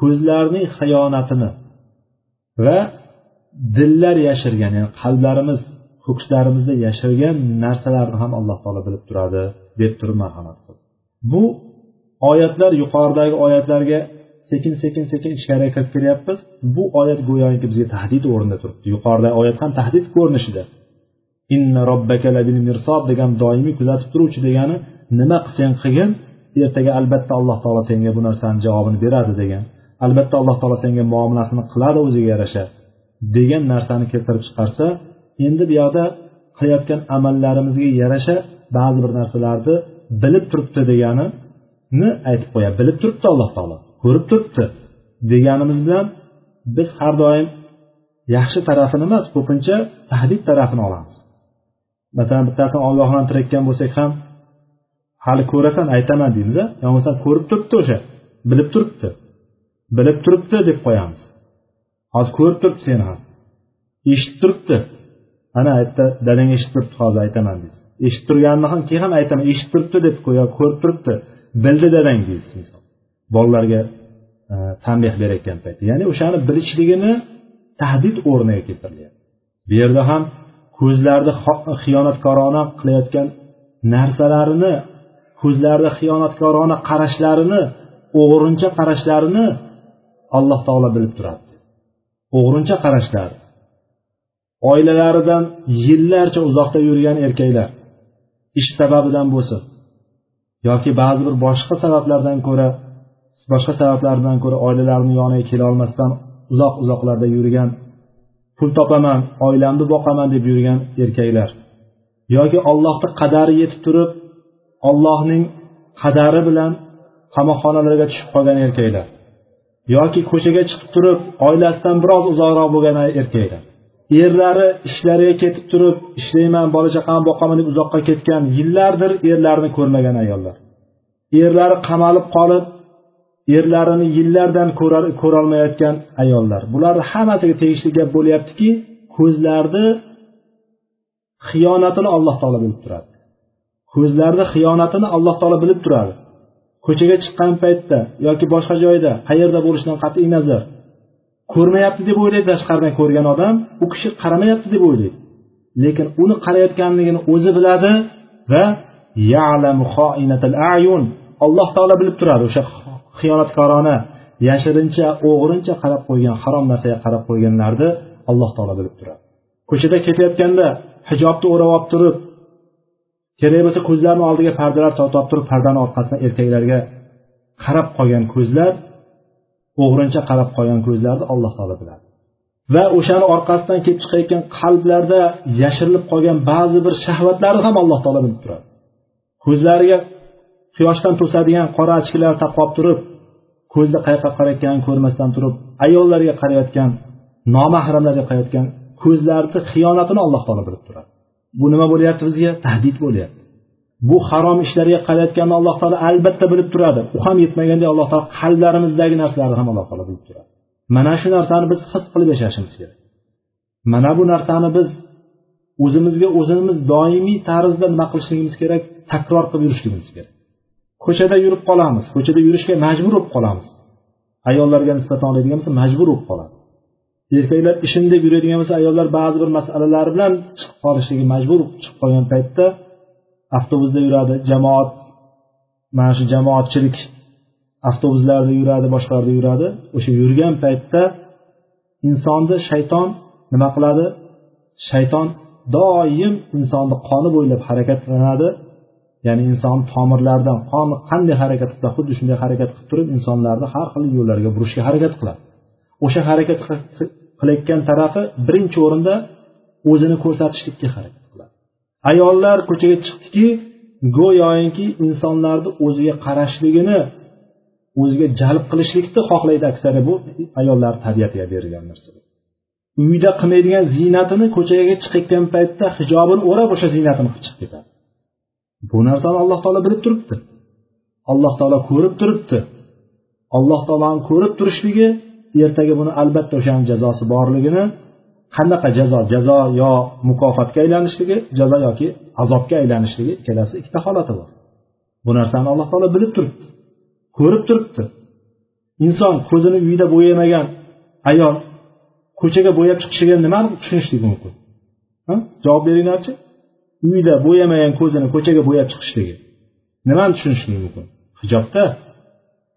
ko'zlarning xiyonatini va dillar yashirgan ya'ni qalblarimiz ko'kslarimizda yashirgan narsalarni ham alloh taolo bilib turadi deb turib marhamat qildi. Bu oyatlar yuqoridagi oyatlarga sekin sekin sekin ichkariga kirib kelyapmiz. Bu oyat go'yoki bizga tahdid o'rnida turibdi. Yuqoridagi oyat ham tahdid ko'rinishida. Inna robbaka mirsod degan doimiy kuzatib turuvchi degani nima qilsang qilgin ertaga albatta alloh taolo senga bu narsani javobini beradi degan. Albatta alloh taolo senga muomalasini qiladi o'ziga yarasha. Degan narsani keltirib chiqarsa endi bu yoqda qilayotgan amallarimizga yarasha ba'zi bir narsalarni bilib turibdi deganini aytib qo'yadi bilib turibdi alloh taolo ko'rib turibdi deganimiz bilan biz har doim yaxshi tarafini emas ko'pincha tahdid tarafini olamiz. Masalan bittasini ogohlantirayotgan bo'lsak ham hali ko'rasan aytaman deymiz yo bo'lmasam ko'rib turibdi o'sha bilib turibdi bilib turibdi deb qo'yamiz. Hozir ko'rib turibdi seni ham eshitib turibdi. Ana yerda dadang eshitib turibdi hozir aytaman deysiz eshitib turganini ham keyin ham aytaman eshitib turibdi deb yo ko'rib turibdi. Bildi dadang deysiz bolalarga e, tanbeh berayotgan paytda. Ya'ni o'shani bilishligini tahdid o'rniga keltirilyapti. Bu yerda ham ko'zlarni xiyonatkorona qilayotgan narsalarini ko'zlarida xiyonatkorona qarashlarini o'g'rincha qarashlarini alloh taolo bilib turadi o'g'rincha qarashlar. Oilalaridan yillarcha uzoqda yurgan erkaklar ish sababidan bo'lsin yoki ba'zi bir boshqa sabablardan ko'ra boshqa sabablardan ko'ra oilalarini yoniga kela olmasdan uzoq uzoqlarda yurgan pul topaman oilamni boqaman deb yurgan erkaklar yoki ollohni qadari yetib turib ollohning qadari bilan qamoqxonalarga tushib qolgan erkaklar. Yoki ko'chaga chiqib turib oilasidan biroz uzoqroq bo'lgan erkaklar erlari ishlariga ketib turib ishlayman bola chaqamni boqaman deb uzoqqa ketgan yillardir erlarini ko'rmagan ayollar. Erlari qamalib qolib erlarini yillardan ko'rolmayotgan ayollar. Bularni hammasiga tegishli gap bo'lyaptiki ko'zlarni xiyonatini alloh taolo bilib turadi. Ko'zlarni xiyonatini alloh taolo bilib turadi. Ko'chaga chiqqan paytda yoki boshqa joyda qayerda bo'lishidan qat'iy nazar. Ko'rmayapti deb o'ylaydi tashqaridan ko'rgan odam u kishi qaramayapti deb o'ylaydi. Lekin uni qarayotganligini o'zi biladi va alloh taolo bilib turadi o'sha xiyonatkorona yashirincha o'g'rincha qarab qo'ygan harom narsaga qarab qo'yganlarni alloh taolo bilib turadi. Ko'chada ketayotganda hijobni o'rab olib turib kerak bo'lsa ko'zlarini oldiga pardalar tortib turib pardani orqasidan erkaklarga qarab qolgan ko'zlar o'g'rincha qarab qolgan ko'zlarni alloh taolo biladi. Va o'shani orqasidan kelib chiqayotgan qalblarda yashirilib qolgan ba'zi bir shahvatlarni ham alloh taolo bilib turadi. Ko'zlariga quyoshdan to'sadigan qora ochkilar taqib turib ko'zni qayoqqa qarayotganini ko'rmasdan turib ayollarga qarayotgan nomahramlarga qarayotgan ko'zlarni xiyonatini alloh taolo bilib turadi. Bu nima bo'lyapti bizga? Tahdid bo'lyapti. Bu harom ishlarga qarayotganini alloh taolo albatta bilib turadi. U ham yetmaganda alloh taolo qalblarimizdagi narsalarni ham alloh taolo bilib turadi. Mana shu narsani biz his qilib yashashimiz kerak. Mana bu narsani biz o'zimizga o'zimiz doimiy tarzda nima qilishligimiz kerak? Takror qilib yurishligimiz kerak. Ko'chada yurib qolamiz. Ko'chada yurishga majbur bo'lib qolamiz. Ayollarga nisbatan oladigan bo'lsa majbur bo'lib qoladi erkaklar ishim deb yuradigan bo'lsa ayollar ba'zi bir masalalar bilan chiqib qolishligi majbur chiqib qolgan paytda avtobusda yuradi jamoat mana shu jamoatchilik avtobuslarda yuradi boshqalarda yuradi. O'sha yurgan paytda insonni shayton nima qiladi? Shayton doim insonni qoni bo'ylab harakatlanadi. Ya'ni inson tomirlaridan qon qanday harakat qilsa xuddi shunday harakat qilib turib insonlarni har xil yo'llarga burishga harakat qiladi. O'sha harakat qilayotgan tarafi birinchi o'rinda o'zini ko'rsatishlikka harakat qiladi ayollar ko'chaga chiqdiki go'yoki insonlarni o'ziga qarashligini o'ziga jalb qilishlikni xohlaydi aksariyat bu ayollar tabiatiga berilgan narsa. Uyda qilmaydigan ziynatini ko'chaga chiqayotgan paytda hijobini o'rab o'sha ziynatini qilib chiqib ketadi. Bu narsani alloh taolo bilib turibdi. Alloh taolo ko'rib turibdi. Alloh taoloni ko'rib turishligi ertaga buni albatta o'shani jazosi borligini qanaqa jazo jazo yo mukofotga aylanishligi jazo yoki azobga aylanishligi ikkalasi ikkita holati bor. Bu narsani alloh taolo bilib turibdi ko'rib turibdi. Inson ko'zini uyida bo'yamagan ayol ko'chaga bo'yab chiqishiga nimani tushunishlik mumkin? Javob beringlarchi. Uyda bo'yamagan ko'zini ko'chaga bo'yab chiqishligi nimani tushunishlik mumkin? Hijobda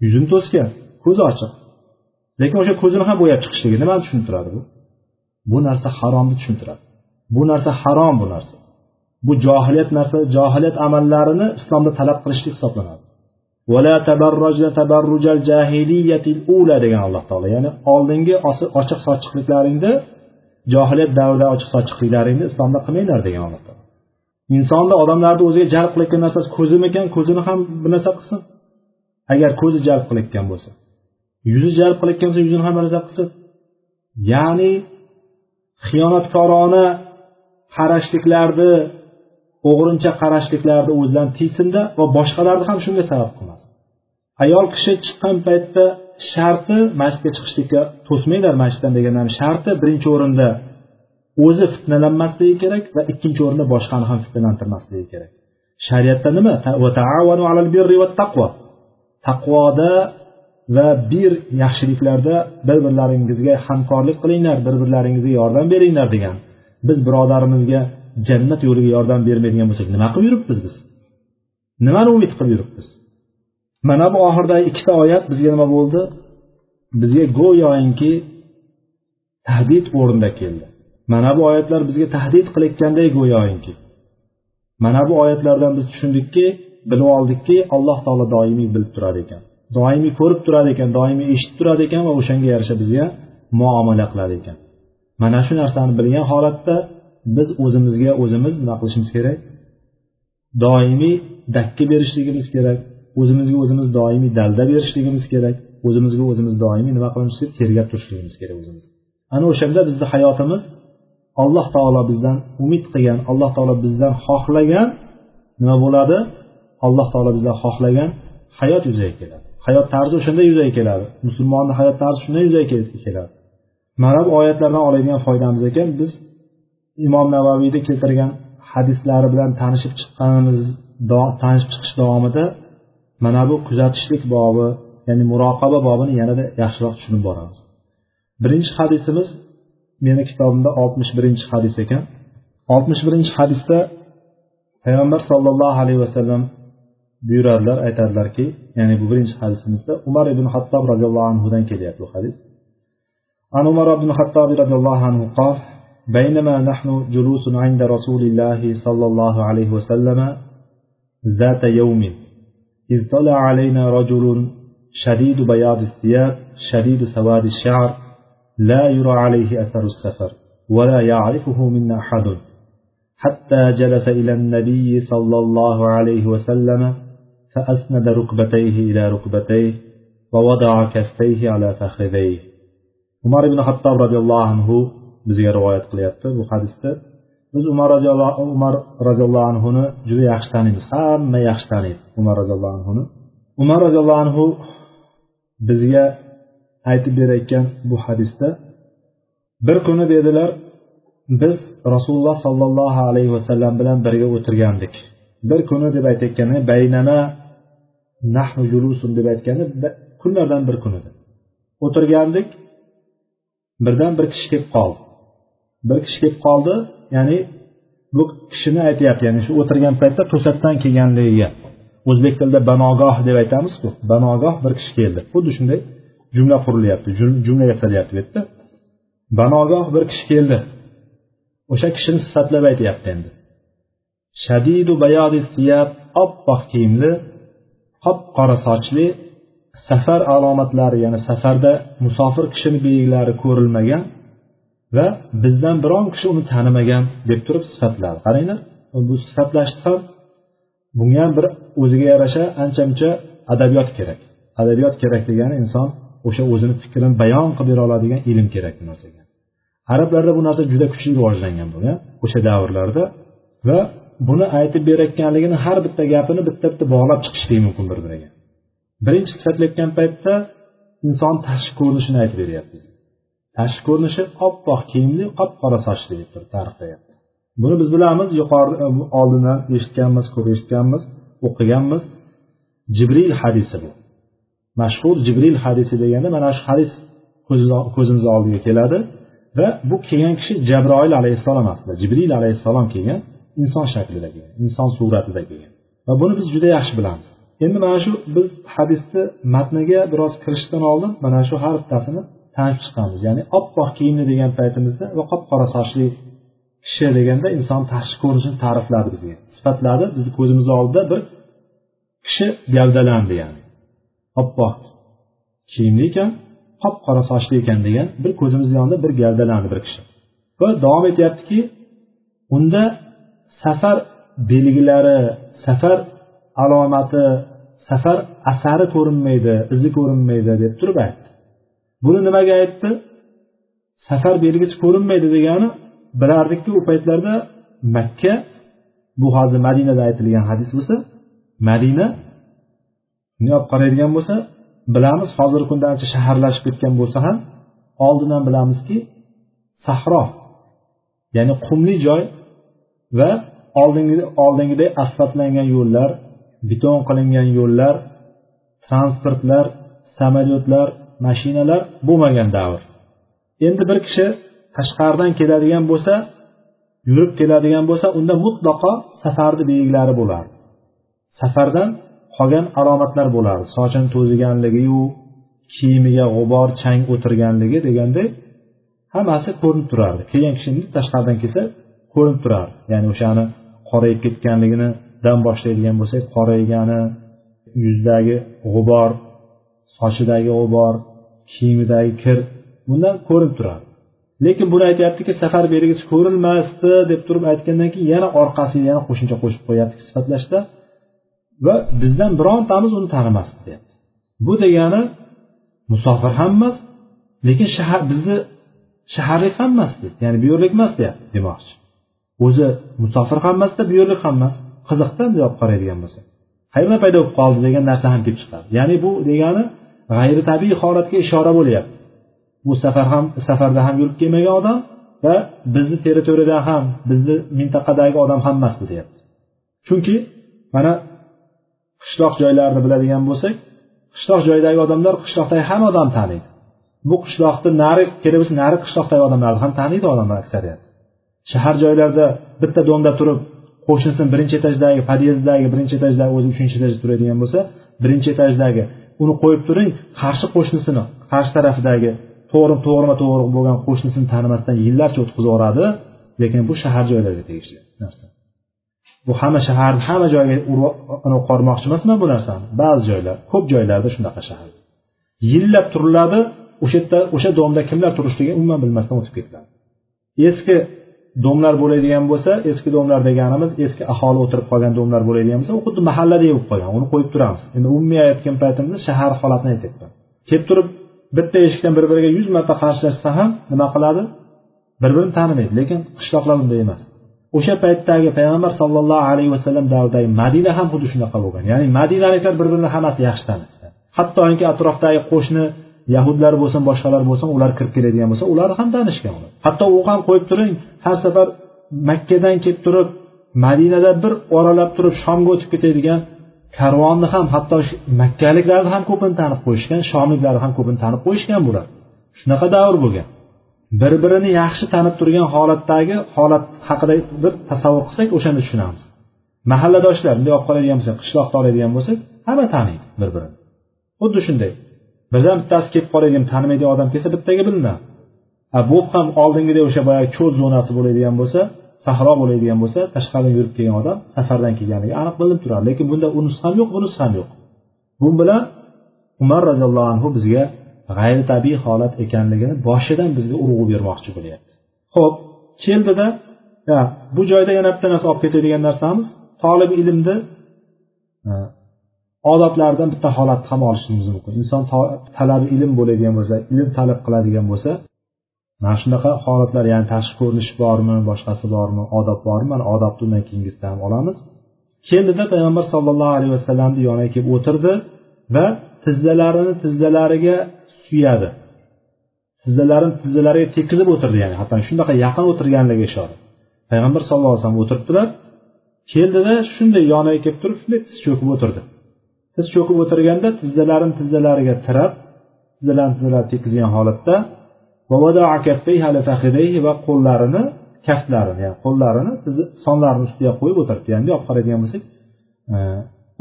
yuzini to'sgan ko'zi ochiq. Lekin o'sha ko'zini ham bo'yab chiqishligi nimani tushuntiradi bu? Bu narsa haromni tushuntiradi. Bu narsa harom bu narsa. Bu johiliyat narsa johiliyat amallarini islomda talab qilishlik hisoblanadi. Degan alloh taolo. Ya'ni oldingi ochiq sochiqliklaringni johiliyat davrida ochiq sochiqliklaringni islomda qilmanglar degan alloh taolo. Insonni odamlarni o'ziga jalb qilayotgan narsasi ko'zimikan ko'zini ham bir narsa qilsin. Agar ko'zi jalb qilayotgan bo'lsa. Yuzi jalb qilayotgan bo'lsa yuzini ham bir qilsin. Ya'ni xiyonatkorona qarashliklarni o'g'rincha qarashliklarni o'zidan tiysinda va boshqalarni ham shunga sabab qilmasin ayol kishi chiqqan paytda sharti masjidga chiqishlikka to'smanglar masjiddan degandan sharti birinchi o'rinda o'zi fitnalanmasligi kerak va ikkinchi o'rinda boshqani ham fitnalantirmasligi kerak. Shariatda nima? Taqvoda va bir yaxshiliklarda bir birlaringizga hamkorlik qilinglar bir birlaringizga yordam beringlar degan. Biz birodarimizga jannat yo'liga yordam bermaydigan bo'lsak nima qilib yuribmiz biz? Nimani umid qilib yuribmiz? Mana bu oxiridagi ikkita oyat bizga nima bo'ldi? Bizga go'yoki tahdid o'rnida keldi. Mana bu oyatlar bizga tahdid qilayotganday go'yoki. Mana bu oyatlardan biz tushundikki bilib oldikki alloh taolo doimiy bilib turar ekan. Doimiy ko'rib turadi ekan doimiy eshitib turadi ekan va o'shanga yarasha bizga muomala qiladi ekan. Mana shu narsani bilgan holatda biz o'zimizga o'zimiz nima qilishimiz kerak? Doimiy dakki berishligimiz kerak o'zimizga o'zimiz doimiy dalda berishligimiz kerak o'zimizga o'zimiz doimiy nima qilishimiz kerak? Tergab turishligimiz kerak o'zimiz. Ana o'shanda bizni hayotimiz alloh taolo bizdan umid qilgan alloh taolo bizdan xohlagan nima bo'ladi? Alloh taolo bizdan xohlagan hayot yuzaga keladi. Hayot tarzi o'shanda yuzaga keladi. Musulmonni hayot tarzi shunday yuzaga keladi. Mana bu oyatlardan oladigan foydamiz ekan biz imom navaviyda keltirgan hadislari bilan tanishib chiqqanimiz tanishib chiqish davomida mana bu kuzatishlik bobi ya'ni muroqaba bobini yanada yaxshiroq tushunib boramiz. Birinchi hadisimiz meni kitobimda oltmish birinchi hadis ekan. Oltmish birinchi hadisda payg'ambar sollallohu alayhi vasallam buyuradilar aytadilarki ya'ni bu birinchi hadisimizda umar ibn hattob roziyallohu anhudan kelyapti bu hadis. عن عمر بن الخطاب رضي الله عنه قال بينما نحن جلوس عند رسول الله صلى الله عليه وسلم ذات يوم إذ طلع علينا رجل شديد بياض الثياب شديد سواد الشعر لا يرى عليه أثر السفر ولا يعرفه منا أحد حتى جلس إلى النبي صلى الله عليه وسلم فأسند ركبتيه إلى ركبتيه ووضع كفيه على فخذيه umar ibn hattob roziyallohu anhu bizga rivoyat qilyapti bu hadisda biz umar roziyallohu umar roziyallohu anhuni juda yaxshi taniymiz hamma yaxshi taniydi umar roziyallohu anhuni umar roziyallohu anhu bizga aytib berayotgan bu hadisda bir kuni dedilar biz rasululloh sollallohu alayhi vasallam bilan birga o'tirgandik bir kuni deb aytayotganda baynana nahnu julusun deb aytgani kunlardan bir kun edi o'tirgandik birdan bir kishi kelib qoldi. Bir kishi kelib qoldi ya'ni bu kishini aytyapti ya'ni shu o'tirgan paytda to'satdan kelganligiga. O'zbek tilida banogoh deb aytamizku banogoh bir kishi keldi. Xuddi shunday jumla qurilyapti jumla yasalyapti bu yerda. Banogoh bir kishi keldi. O'sha kishini sifatlab aytyapti endi. Shadidu bayodi siyab oppoq kiyimli qop qora sochli safar alomatlari ya'ni safarda musofir kishini belgilari ko'rilmagan va bizdan biron kishi uni tanimagan deb turib sifatladi qaranglar bu sifatlashni ham bunga ham bir o'ziga yarasha ancha muncha adabiyot kerak. Adabiyot kerak degani inson o'sha o'zini fikrini bayon qilib bera oladigan ilm kerak bu narsaga. Arablarda bu narsa juda kuchli rivojlangan bo'lgan o'sha davrlarda va buni aytib berayotganligini har bitta gapini bitta bitta bog'lab chiqishlik mumkin bir biriga birinchi sifatlayotgan paytda inson tashqi ko'rinishini aytib beryapti. Tashqi ko'rinishi oppoq kiyimli qop qora sochli deb turib ta'riflayapti buni biz bilamiz yuqori e, oldindan eshitganmiz ko'p eshitganmiz o'qiganmiz. Jibril hadisi bu. Mashhur jibril hadisi deganda mana shu hadis ko'zimiz oldiga keladi. Va bu kelgan kishi jabroil alayhissalom aslida jibril alayhissalom kelgan inson shaklida kelgan inson suratida kelgan va buni biz juda yaxshi bilamiz. Endi mana shu biz hadisni matniga biroz kirishdan oldin mana shu har bittasini tanib chiqamiz. Ya'ni oppoq kiyimli degan paytimizda va qop qora sochli kishi deganda inson tashqi ko'rinishini ta'rifladi bizga. Sifatladi bizni ko'zimiz oldida bir kishi gavdalandi ya'ni. Oppoq kiyimli ekan qop qora sochli ekan degan bir ko'zimiz yonida bir gavdalandi bir kishi. Va davom etyaptiki unda safar belgilari safar alomati safar asari ko'rinmaydi izi ko'rinmaydi deb turib aytdi. Buni nimaga aytdi? Safar belgisi ko'rinmaydi degani bilardikki u paytlarda makka bu hozir madinada aytilgan hadis bo'lsa madina bunday olib qaraydigan bo'lsa bilamiz hozirgi kunda ancha shaharlashib ketgan bo'lsa ham oldindan bilamizki sahro ya'ni qumli joy va oldingiday asfaltlangan yo'llar beton qilingan yo'llar transportlar samolyotlar mashinalar bo'lmagan davr. Endi bir kishi tashqaridan keladigan bo'lsa yurib keladigan bo'lsa unda mutlaqo safarni belgilari bo'lardi. Safardan qolgan alomatlar bo'lardi. Sochini to'ziganligiyu kiyimiga g'ubor chang o'tirganligi deganday hammasi ko'rinib turardi. Kelgan kishini tashqaridan kelsa ko'rinib turardi. Ya'ni o'shani qorayib ketganligidan boshlaydigan bo'lsak qoraygani yuzdagi g'ubor sochidagi g'ubor kiyimidagi kir bundan ko'rinib turadi. Lekin buni aytyaptiki safar belgisi ko'rinmasdi deb turib aytgandan keyin yana orqasiga yana qo'shimcha qo'shib qo'yyapti sifatlashda va bizdan birontamiz uni tanimasdi deyapti. Bu degani musofir ham emas lekin shahar bizni shaharlik ham emas ya'ni bu yerlik emas deyapti demoqchi. O'zi musofir ham emasda bu yerlik ham emas qiziqda bunday olib qaraydigan bo'lsa. Qayerdan paydo bo'lib qoldi degan narsa ham kelib chiqadi. Ya'ni bu degani g'ayri tabiiy holatga ishora bo'lyapti. Bu safar ham safarda ham yurib kelmagan odam va bizni territoriyadan ham bizni mintaqadagi odam ham emas bu deyapti. Chunki mana qishloq joylarni biladigan bo'lsak qishloq joydagi odamlar qishloqdagi hamma odamni taniydi. Bu qishloqni nari kelib nari qishloqdagi odamlarni ham taniydi odamlar aksariyat. Shahar joylarda bitta domda turib qo'shnisini birinchi etajdagi podyezddagi birinchi etajdagi o'zi uchinchi etajda turadigan bo'lsa birinchi etajdagi. Uni qo'yib turing qarshi qo'shnisini qarshi tarafidagi to'g'ri to'g'rima to'g'ri bo'lgan qo'shnisini tanimasdan yillarcha o'tkazib yuboradi lekin bu shahar joylariga tegishli narsa. Bu hamma shaharni hamma joyga qormoqchi emasman bu narsani ba'zi joylar ko'p joylarda shunaqa shahar. Yillab turiladi o'sha yerda o'sha domda kimlar turishligini umuman bilmasdan o'tib ketiladi. Eski domlar bo'ladigan bo'lsa eski domlar deganimiz eski aholi o'tirib qolgan domlar bo'ladigan bo'lsa u xuddi mahallada bo'lib qolgan uni qo'yib turamiz. Endi umumiy aytgan paytimizda shahar holatini aytyapman kelib turib bitta eshikdan bir biriga yuz marta qarshilashsa ham nima qiladi? Bir birini tanimaydi lekin qishloqlar unday emas. O'sha paytdagi payg'ambar sollallohu alayhi vasallam davridagi madina ham xuddi shunaqa bo'lgan. Ya'ni madinaliklar bir birini hammasi yaxshi taniydi hattoki atrofdagi qo'shni yahudlar bo'lsin boshqalar bo'lsin ular kirib keladigan bo'lsa ular ham tanishgan hatto u ham qo'yib turing har safar makkadan kelib turib madinada bir oralab turib shomga o'tib ketadigan karvonni ham hatto makkaliklarni ham ko'pini tanib qo'yishgan shomliklarni ham ko'pini tanib qo'yishgan bular shunaqa davr bo'lgan. Bir birini yaxshi tanib turgan holatdagi holat haqida bir tasavvur qilsak o'shanda tushunamiz. Mahalladoshlar bunday olib qoladigan bo'lsak qishloqda oladigan bo'lsak hamma taniydi bir birini xuddi shunday. Birdan bittasi ketib qoladigan tanimaydigan odam kelsa bittaga bilinadi bu ham oldingidek o'sha boyagi cho'l zonasi bo'ladigan bo'lsa sahro bo'ladigan bo'lsa tashqaridan yurib kelgan odam safardan kelganligi aniq bilinib turadi. Lekin bunda unisi ham yo'q bunisi ham yo'q. Bu bilan umar roziyallohu anhu bizga g'ayritabiiy holat ekanligini boshidan bizga urg'u bermoqchi bo'lyapti. Ho'p keldida bu joyda yana bitta narsa olib ketadigan narsamiz tolib ilmni odoblaridan bitta holatni ham olishimiz mumkin. Inson talabi ilm bo'ladigan bo'lsa ilm talab qiladigan bo'lsa mana shunaqa holatlar ya'ni tashqi ko'rinish bormi boshqasi bormi odob bormi mana odobni undan keyingisida ham olamiz. Keldida payg'ambar sollallohu alayhi vasallamni yoniga kelib o'tirdi va tizzalarini tizzalariga suyadi. Tizzalarini tizzalariga tekizib o'tirdi ya'ni hatto shunaqa yaqin o'tirganligiga ishora. Payg'ambar sallallohu alayhi vasallam o'tiribdilar. Keldida shunday yoniga kelib turib shunday tiz cho'kib o'tirdi. Tiz cho'kib o'tirganda tizzalarini tizzalariga tirab tizzalarini tizzalariga tekizgan holatda va qo'llarini kaftlarini ya'ni qo'llarini sonlarini ustiga qo'yib o'tiribdi. Ya'ni olib qaraydigan bo'lsak e,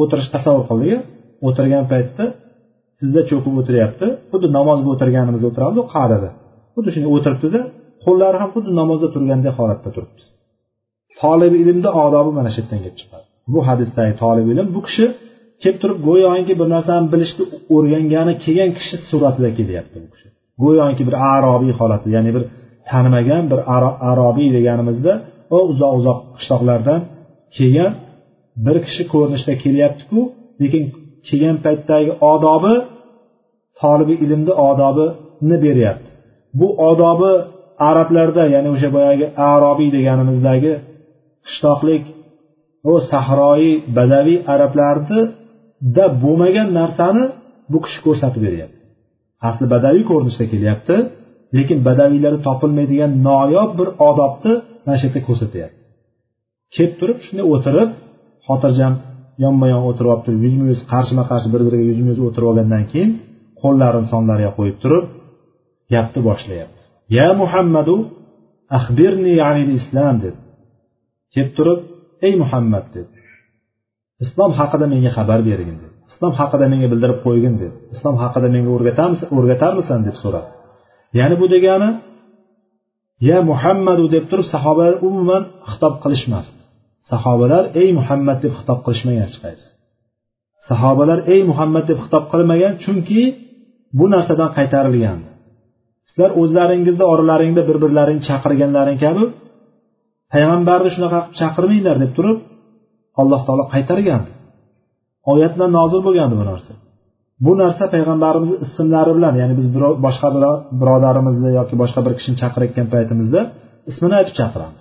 o'tirish tasavvur qildik o'tirgan paytda tizza cho'kib o'tiryapti xuddi namozga o'tirganimizda o'tiramiz qa'dada? Xuddi shunday o'tiribdida qo'llari ham xuddi namozda turgandek holatda turibdi. Tolib ilmni odobi mana shu yerdan kelib chiqadi. Bu hadisdagi tolib ilm bu kishi kelib turib go'yoki bir narsani bilishni o'rgangani kelgan kishi suratida kelyapti bu kishi. Go'yoki bir arobiy holati ya'ni bir tanimagan bir arobiy deganimizda u uzoq uzoq qishloqlardan kelgan bir kishi ko'rinishda kelyaptiku lekin kelgan paytdagi odobi tolibi ilmni odobini beryapti. Bu odobi arablarda ya'ni o'sha boyagi arobiy deganimizdagi qishloqlik u sahroyiy badaviy da bo'lmagan narsani bu kishi ko'rsatib beryapti. Asli badaviy ko'rinishda kelyapti lekin badaviylarda topilmaydigan noyob bir odobni mana shu yerda ko'rsatyapti. Kelib turib shunday o'tirib xotirjam yonma yon o'tirib olib turib yuzma yuz qarshima qarshi bir biriga yuzma yuz o'tirib olgandan keyin qo'llarini sonlariga qo'yib turib gapni boshlayapti. Ya muhammadu axbirni islom deb kelib turib ey muhammad dedi. Islom haqida menga xabar bergin dedi islom haqida menga bildirib qo'ygin dedi islom haqida menga o'rgatarmisan deb so'radi. Ya'ni bu degani ya muhammadu deb turib sahobalar umuman xitob qilishmasdi sahobalar ey muhammad deb xitob qilishmagan hech qaysi sahobalar ey muhammad deb xitob qilmagan chunki bu narsadan qaytarilgan. Sizlar o'zlaringizda oralaringda bir birlaringni chaqirganlaring kabi payg'ambarni shunaqa qilib chaqirmanglar deb turib alloh taolo qaytargan. Oyatlar nozil bo'lgandi bu narsa. Bu narsa payg'ambarimizni ismlari bilan ya'ni biz boshqa birodarimizni yoki boshqa bir kishini chaqirayotgan paytimizda ismini aytib chaqiramiz.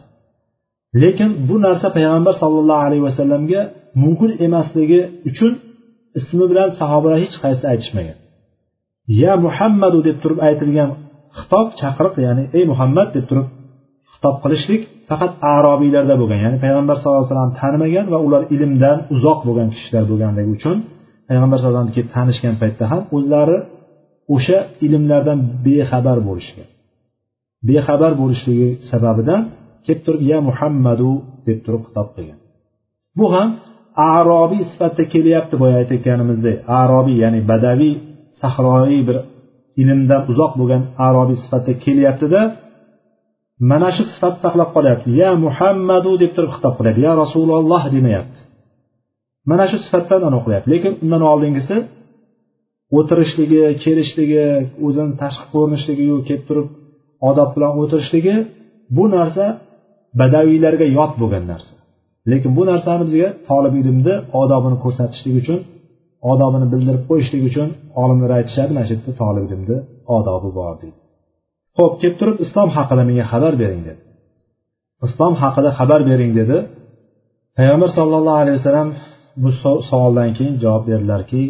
Lekin bu narsa payg'ambar sollallohu alayhi vasallamga mumkin emasligi uchun ismi bilan sahobalar hech qaysi aytishmagan. Ya muhammadu deb turib aytilgan xitob chaqiriq ya'ni ey muhammad deb turib xitob qilishlik faqat arobiylarda bo'lgan ya'ni payg'ambar sallallohu alayhi vasallam tanimagan va ular ilmdan uzoq bo'lgan kishilar bo'lganligi uchun payg'ambar sallallohu alayhi vasallam tanishgan paytda ham o'zlari o'sha ilmlardan bexabar bo'lishgan. Bexabar bo'lishligi sababidan kelib turib ya muhammadu deb turib xitob qilgan. Bu ham arobiy sifatida kelyapti boya aytayotganimizdek arobiy ya'ni badaviy sahroiy bir ilmdan uzoq bo'lgan arobiy sifatida kelyaptida mana shu sifat saqlab qolyapti. Ya muhammadu deb turib xitob qilyapti ya rasululloh demayapti. Mana shu sifatdan anaqa qilyapti lekin undan oldingisi o'tirishligi kelishligi o'zini tashqi ko'rinishligiyu kelib turib odob bilan o'tirishligi bu narsa badaviylarga yot bo'lgan narsa. Lekin bu narsani bizga tolib ilmni odobini ko'rsatishlik uchun odobini bildirib qo'yishlik uchun olimlar aytishadi mana shu yerda tolib ilmni odobi bor deydi ho'p kelib turib islom haqida menga xabar bering dedi islom haqida xabar bering dedi payg'ambar sollallohu alayhi vasallam bu savoldan keyin javob berdilarki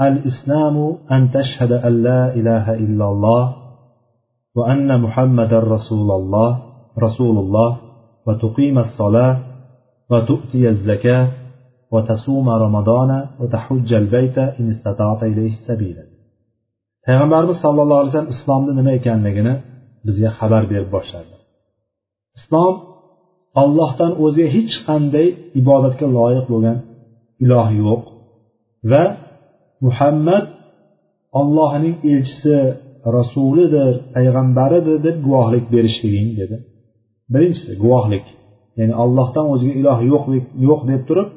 الإسلام أن تشهد أن لا إله إلا الله وأن محمد رسول الله رسول الله وتقيم الصلاة وتؤتي الزكاة وتصوم رمضان وتحج البيت إن استطعت إليه سبيلا Payg'ambarimiz sallallohu alayhi vasallam islomni nima ekanligini bizga xabar berib boshladi. Islom ollohdan o'zga hech qanday ibodatga loyiq bo'lgan iloh yo'q va muhammad ollohning elchisi rasulidir payg'ambaridir deb guvohlik berishliging dedi. Birinchisi guvohlik. Ya'ni allohdan o'zga iloh yo'q yo'q deb turib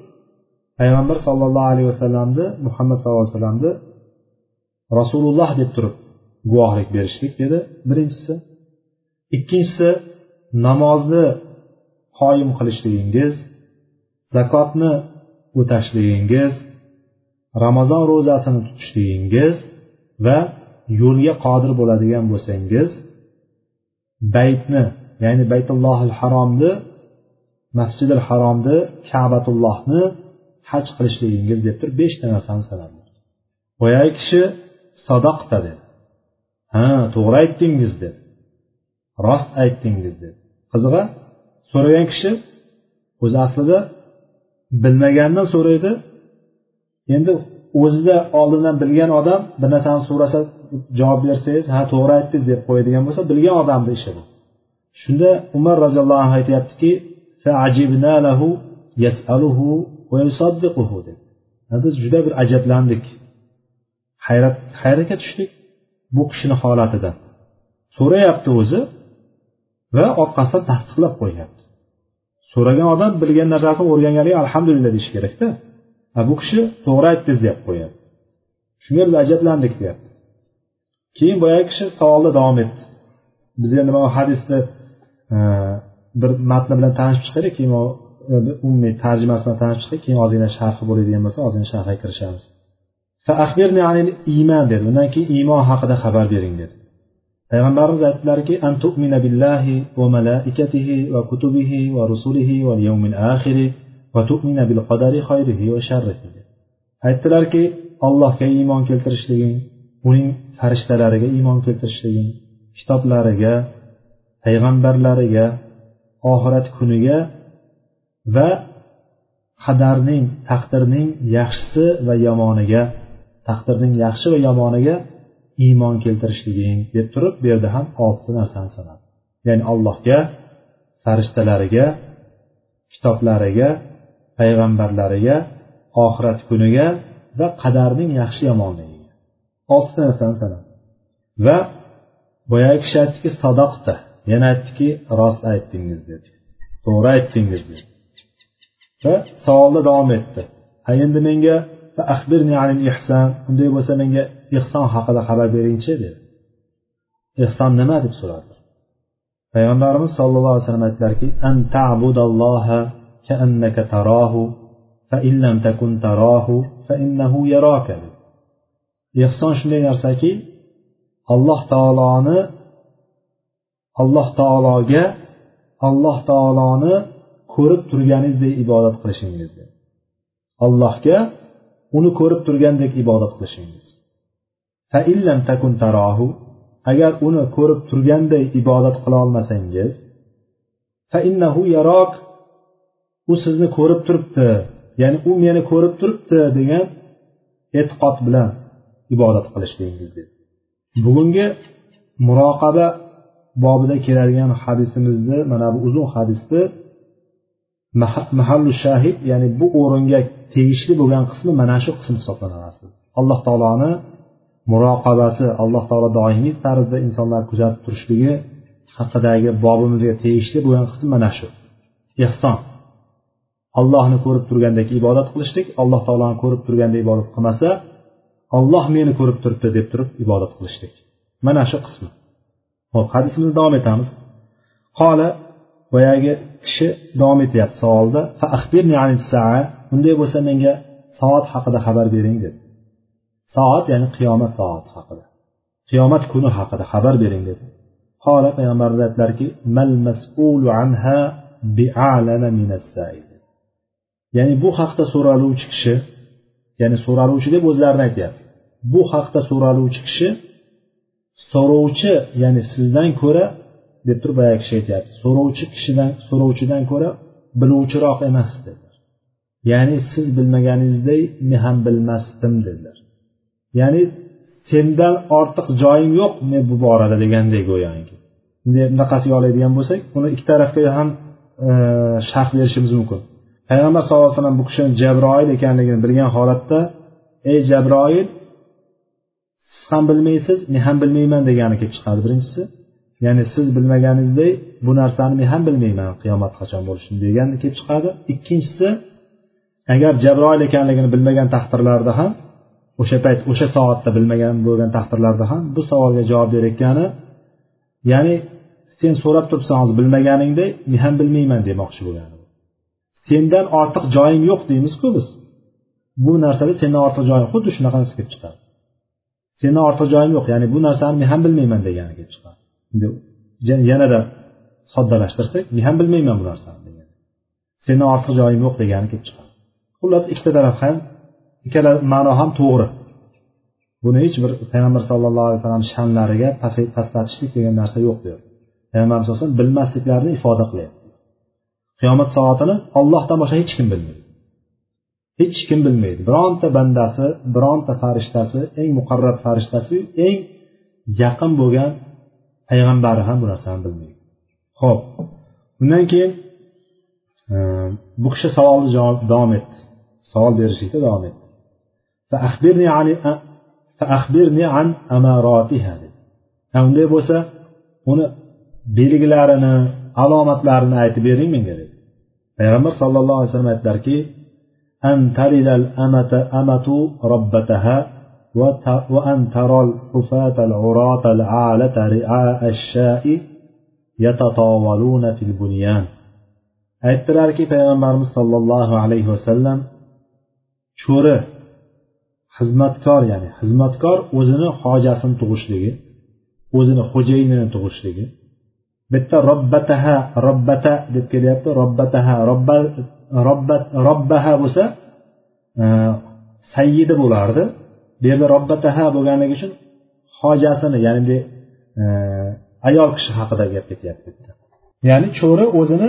payg'ambar sollallohu alayhi vasallamni muhammad sallallohu alayhi vasallamni rasululloh deb turib guvohlik berishlik dedi birinchisi. Ikkinchisi namozni qoyim qilishligingiz zakotni o'tashligingiz ramazon ro'zasini tutishligingiz va yo'lga qodir bo'ladigan bo'lsangiz baytni ya'ni baytullohil haromni masjidil haromni kabatullohni haj qilishligingiz deb turib beshta narsani sanadi boyagi kishi sadoqta deb ha to'g'ri aytdingiz deb rost aytdingiz deb qizig'a so'ragan kishi o'zi aslida bilmagandan so'raydi. Endi o'zida oldindan bilgan odam bir narsani so'rasa javob bersangiz ha to'g'ri aytdingiz deb qo'yadigan bo'lsa bilgan odamni ishi bu shunda umar roziyallohu anhu aytyaptiki biz juda bir ajablandik. Hayrat hayratga tushdik bu kishini holatidan. So'rayapti o'zi va orqasidan tasdiqlab qo'yyapti so'ragan odam bilgan narsasini o'rganganiga alhamdulillah deyish kerakda. Bu kishi to'g'ri aytdingiz deb qo'yadi shunga biz ajablandik deyapti. Keyin boyagi kishi savolda davom etdi. Biz endi mana hadisni e, bir matni bilan tanishib chiqaylik keyin e, umumiy tarjimasi bilan tanishib chiqaylik keyin ozgina sharhi bo'ladigan bo'lsa ozgina sharhga kirishamiz. Iymon dedi undan keyin iymon haqida xabar bering dedi payg'ambarimiz aytdilarki billahi va malaikatihi va kutubihi va rusulihi va yawmil axiri va tu'mina bil qadari khayrihi va sharrihi aytdilarki allohga iymon keltirishliging uning farishtalariga iymon keltirishliging kitoblariga payg'ambarlariga oxirat kuniga va qadarning taqdirning yaxshisi va yomoniga taqdirning yaxshi va yomoniga iymon keltirishliging deb turib bu yerda ham oltita narsani sanadi ya'ni allohga farishtalariga kitoblariga payg'ambarlariga oxirat kuniga va qadarning yaxshi yomonligiga. Oltita narsani sanadi va boyagi kishi aytdiki sadoqda yana aytdiki rost aytdingiz dedi. To'g'ri aytdingiz dedi. Va savolda davom etdi. Ha endi menga unday bo'lsa menga ehson haqida xabar beringchi dedi. Ehson nima deb so'radi payg'ambarimiz sollallohu alayhi vasallam aytdilarki ta'budalloha kaannaka tarahu fa in takun tarahu fa innahu yaraka ehson shunday narsaki alloh taoloni alloh taologa alloh taoloni ko'rib turganingizdek ibodat qilishingiz allohga uni ko'rib turgandek ibodat qilishingiz. Agar uni ko'rib turganday ibodat qila olmasangiz u sizni ko'rib turibdi ya'ni u meni ko'rib turibdi degan e'tiqod bilan ibodat qilishligingiz bugungi muroqaba bobida keladigan hadisimizni mana bu uzun hadisni mahallu shahid ya'ni bu o'ringa tegishli bo'lgan qismi mana shu qism hisoblanadi alloh taoloni muroqabasi alloh taolo doimiy tarzda insonlar kuzatib turishligi haqidagi bobimizga tegishli bo'lgan qism mana shu. Ehson. Allohni ko'rib turgandek ibodat qilishlik alloh taoloni ko'rib turganda ibodat qilmasa olloh meni ko'rib turibdi deb turib ibodat qilishlik. Mana shu qismi. Ho'p hadisimizni davom etamiz. Qola boyagi kishi davom etyapti savolda. Unday bo'lsa menga soat haqida xabar bering dedi. Soat ya'ni qiyomat soati haqida. Qiyomat kuni haqida xabar bering dedi. Qola payg'ambarimiz aytdilarki mal mas'ulu anha bi'alana ya'ni bu haqda so'raluvchi kishi ya'ni so'raluvchi deb o'zlarini aytyapti. Bu haqda so'raluvchi kishi so'rovchi ya'ni sizdan ko'ra deb turib boyagi kishi aytyapti. So'rovchi kishidan so'rovchidan ko'ra biluvchiroq emas ya'ni siz bilmaganingizdek men ham bilmasdim dedilar. Ya'ni sendan ortiq joyim yo'q men bu borada degandek go'yoki. Bunaqasiga oladigan bo'lsak buni ikki tarafga ham e, sharh berishimiz mumkin. Payg'ambar sallallohu alayhi vasallam bu kishini jabroil ekanligini bilgan holatda ey jabroil siz ham bilmaysiz men ham bilmayman degani kelib chiqadi birinchisi. Ya'ni siz bilmaganingizdek bu narsani men ham bilmayman qiyomat qachon bo'lishini degani kelib chiqadi. Ikkinchisi agar jabroil ekanligini bilmagan taqdirlarida ham o'sha payt o'sha soatda bilmagan bo'lgan taqdirlarda ham bu savolga javob berayotgani ya'ni sen so'rab turibsan hozir bilmaganingda men ham bilmayman demoqchi bo'lgani. Sendan ortiq joyim yo'q deymizku biz. Bu narsada sendan ortiq joyim xuddi narsa kelib chiqadi. Sendan ortiq joyim yo'q ya'ni bu narsani men ham bilmayman degani kelib chiqadi. Yanada soddalashtirsak men ham bilmayman bu narsani sendan ortiq joyim yo'q degani kelib chiqadi. Xullas ikkita taraf ham ikkala ma'no ham to'g'ri. Buni hech bir payg'ambar sallallohu alayhi vasallam sha'nlariga pastlatishlik degan narsa yo'q bu yerda payg'ambar alayhi vasallam bilmasliklarini ifoda qilyapti. Qiyomat soatini ollohdan boshqa hech kim bilmaydi. Hech kim bilmaydi. Bironta bandasi bironta farishtasi eng muqarrab farishtasi eng yaqin bo'lgan payg'ambari ham bu narsani bilmaydi. Ho'p undan keyin ehm, bu kishi savolni davom etdi. Savol berishlikda davom etdi unday bo'lsa uni belgilarini alomatlarini aytib bering menga dedi payg'ambar sallallohu alayhi vasallam aytdilarki أن تلد الأمة أمة ربتها وأن ترى الحفاة العراة العالة رعاء الشاء يتطاولون في البنيان aytdilarki payg'ambarimiz sollallohu alayhi vasallam cho'ri xizmatkor ya'ni xizmatkor o'zini hojasini tug'ishligi o'zini xo'jayinini tug'ishligi. Bitta robbataha robbata deb kelyapti robbataha robba robbat robbaha bo'lsa e, sayyidi bo'lardi. Bu yerda robbataha bo'lganligi uchun hojasini ya'ni e, ayol kishi haqida gap ketyapti ya'ni cho'ri o'zini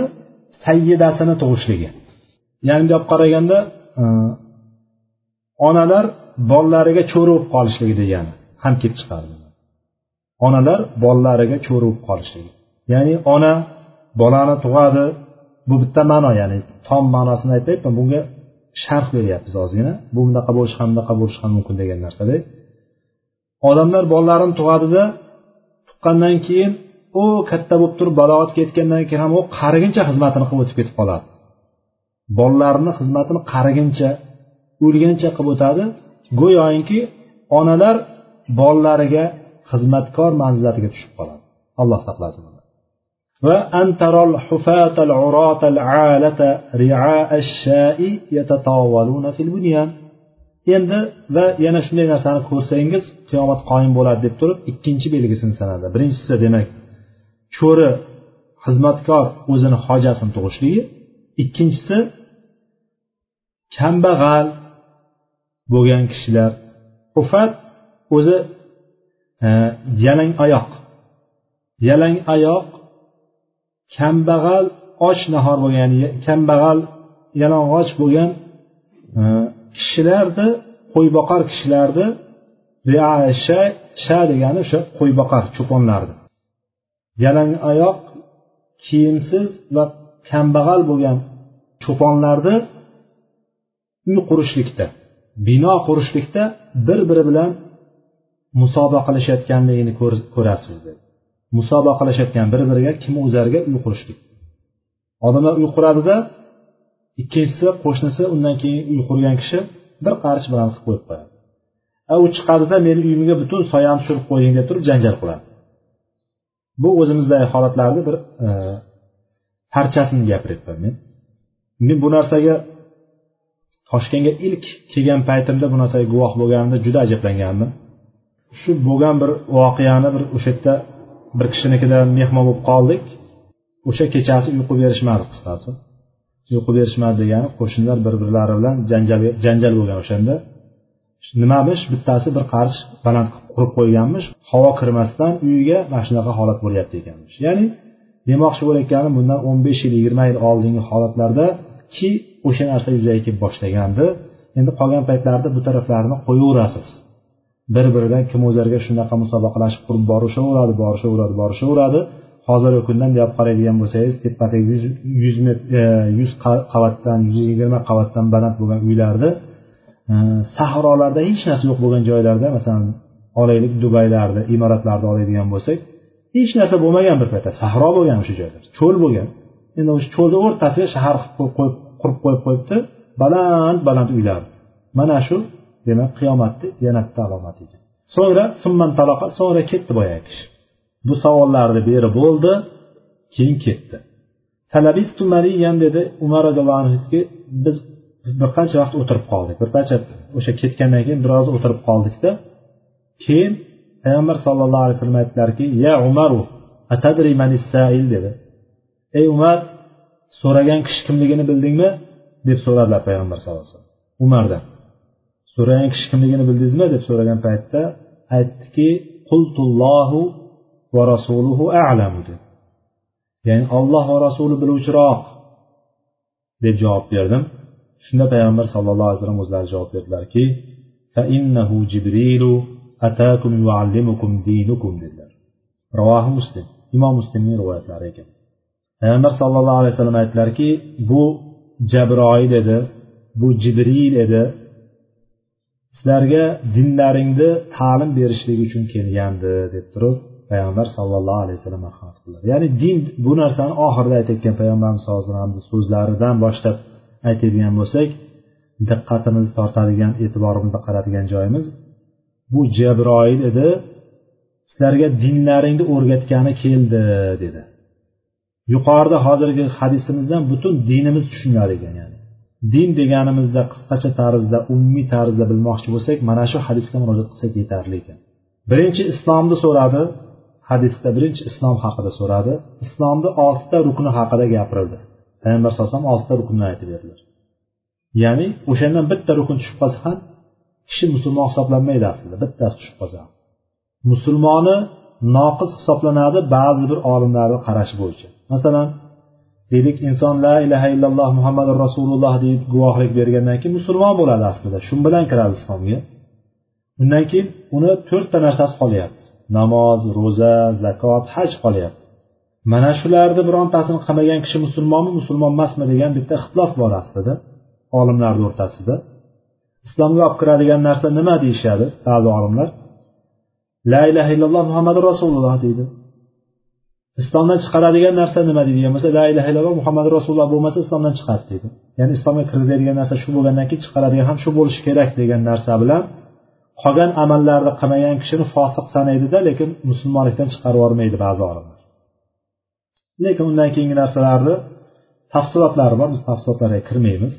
sayyidasini tug'ishligi. Ya'ni bunday olib qaraganda e, onalar bolalariga cho'ri bo'lib qolishligi degani ham kelib chiqadi onalar bolalariga cho'ri bo'lib qolishligi ya'ni ona bolani tug'adi. Bu bitta ma'no ya'ni tom ma'nosini aytyapman bunga sharh beryapmiz ozgina. Bu bunaqa bo'lishi ham bunaqa bo'lishi ham mumkin degan narsada odamlar bolalarini tug'adida tuqqandan keyin u katta bo'lib turib balog'atga yetgandan keyin ham u qariguncha xizmatini qilib o'tib ketib qoladi. Bolalarini xizmatini qariguncha o'rgancha qilib o'tadi. Go'yoki onalar bolalariga xizmatkor manzilatiga tushib qoladi. Alloh saqlasin va antarol hufatal urotal alata ri'a ash-sha'i yatatawaluna fil bunyan. Endi va yana shunday narsani ko'rsangiz qiyomat qoyim bo'ladi deb turib ikkinchi belgisini sanadi. Birinchisi demak cho'ri xizmatkor o'zini hojasini tug'ishligi. Ikkinchisi kambag'al bo'lgan kishilar. Ufat o'zi e, yalang oyoq. Yalang oyoq kambag'al och nahor bo'lgan kambag'al yalang'och bo'lgan e, kishilarni qo'yboqar kishilarni sha degani o'sha qo'yboqar cho'ponlarni yalang oyoq kiyimsiz va kambag'al bo'lgan cho'ponlarni uy qurishlikda. Bino qurishlikda bir biri bilan musobaqalashayotganligini ko'rasiz dedi. Musobaqalashayotgan bir biriga kim o'zlariga uy qurishlik? Odamlar uy quradida ikkinchisi qo'shnisi undan keyin uy qurgan kishi bir qarich bilan qilib qo'yib qo'yadi. A u chiqadida meni uyimga butun soyamni tushirib qo'yding deb turib janjal qiladi. Bu o'zimizdagi holatlarni bir e, parchasini gapiryapman men men bu narsaga toshkentga ilk kelgan paytimda bu narsaga guvoh bo'lganimda juda ajablangandim. Shu bo'lgan bir voqeani bir o'sha yerda bir kishinikida mehmon bo'lib qoldik. O'sha kechasi uyqu berishmadi qisqasi. Uyqu berishmadi degani qo'shnilar bir birlari bilan janjal bo'lgan o'shanda. Nimamish bittasi bir qarich baland qurib qo'yganmish. Havo kirmasdan uyiga mana shunaqa holat bo'lyapti ekanmish. Ya'ni demoqchi bo'layotganim bundan o'n besh yil yigirma yil oldingi holatlardaki o'sha narsa yuzaga kelib boshlagandi. Endi qolgan paytlarda bu taraflarini qo'yaverasiz. Bir biridan kim o'zlariga shunaqa musobaqalashib qurib borishaveradi borishaveradi borishaveradi. Hozirgi kunda bunday olib qaraydigan bo'lsangiz tepasiga yuz yuz e, yuz qavatdan yuz yigirma qavatdan baland bo'lgan uylarni e, sahrolarda hech narsa yo'q bo'lgan joylarda masalan olaylik dubaylarni imoratlarni oladigan bo'lsak hech narsa bo'lmagan bir paytda sahro bo'lgan o'sha joylar cho'l bo'lgan. Endi o'sha cho'lni o'rtasiga shahar qurib qo'yib qo'yibdi. Baland baland uylar. Mana shu demak qiyomatni yana bitta alomati ekan so'ngra summan taloqa so'ngra ketdi boyagi kishi. Bu savollarni berib bo'ldi keyin ketdi. Talabistu mariyan dedi umar roziyallohu anhuga biz bir qancha vaqt o'tirib qoldik. Bir qancha o'sha ketgandan keyin biroz o'tirib qoldikda keyin payg'ambar sallallohu alayhi vasallam aytdilarki ya umaru atadri sail dedi. Ey umar so'ragan kishi kimligini bildingmi? deb so'radilar payg'ambar sallallohu alayhi vasallam. Umardan. So'ragan kishi kimligini bildingizmi? deb so'ragan paytda aytdiki qultullohu va rasuluhu a'lamu deb ya'ni olloh va rasuli biluvchiroq deb javob berdim. Shunda payg'ambar sallallohu alayhi vasallam o'zlari javob berdilarki فإنه جبريل أتاكم يعلمكم dinukum dedilar. Ravohi muslim imom muslimning rivoyatlari ekan. Payg'ambar sallallohu alayhi vasallam aytdilarki bu jabroil edi bu jibril edi. Sizlarga dinlaringni ta'lim berishlik uchun kelgandi deb turib payg'ambar sallallohu alayhi vasallam marhamat qildilar. Ya'ni din bu narsani oxirida aytayotgan payg'ambarimiz sallallohu alayhi vasallamni so'zlaridan boshlab aytadigan bo'lsak diqqatimizni tortadigan e'tiborimizni qaratadigan joyimiz bu jabroil edi sizlarga dinlaringni o'rgatgani keldi dedi. Yuqorida hozirgi hadisimizdan butun dinimiz tushunar ekan ya'ni. Din deganimizda qisqacha tarzda umumiy tarzda bilmoqchi bo'lsak mana shu hadisga murojaat qilsak yetarli ekan. Birinchi islomni so'radi hadisda birinchi islom haqida so'radi. Islomni oltita rukni haqida gapirildi. Payg'ambar sallallohu alayhi vasallam oltita ruknni aytib berdilar. Ya'ni o'shandan bitta rukn tushib qolsa ham kishi musulmon hisoblanmaydi aslida bittasi tushib qolsa musulmoni noqis hisoblanadi ba'zi bir olimlarni qarashi bo'yicha. Masalan deylik inson la ilaha illalloh muhammadu rasululloh deb guvohlik bergandan keyin musulmon bo'ladi aslida. Shu bilan kiradi islomga. Undan keyin uni to'rtta narsasi qolyapti. Namoz ro'za zakot haj qolyapti. Mana shularni birontasini qilmagan kishi musulmonmi musulmon emasmi degan bitta ixtilof bor aslida olimlarni o'rtasida. Islomga olib kiradigan narsa nima deyishadi ba'zi olimlar? La ilaha illalloh muhammadu rasululloh deydi. Islomdan chiqaradigan narsa nima deydigan bo'lsa la ilaha illalloh muhammad rasululloh bo'lmasa islomdan chiqadi deydi. Ya'ni islomga kirgizadigan narsa shu bo'lgandan keyin chiqaradigan ham shu bo'lishi kerak degan narsa bilan qolgan amallarni qilmagan kishini fosiq sanaydida lekin musulmonlikdan chiqarib yubormaydi ba'zi olimlar. Lekin undan keyingi narsalarni tafsilotlari bor biz tafsilotlarga kirmaymiz.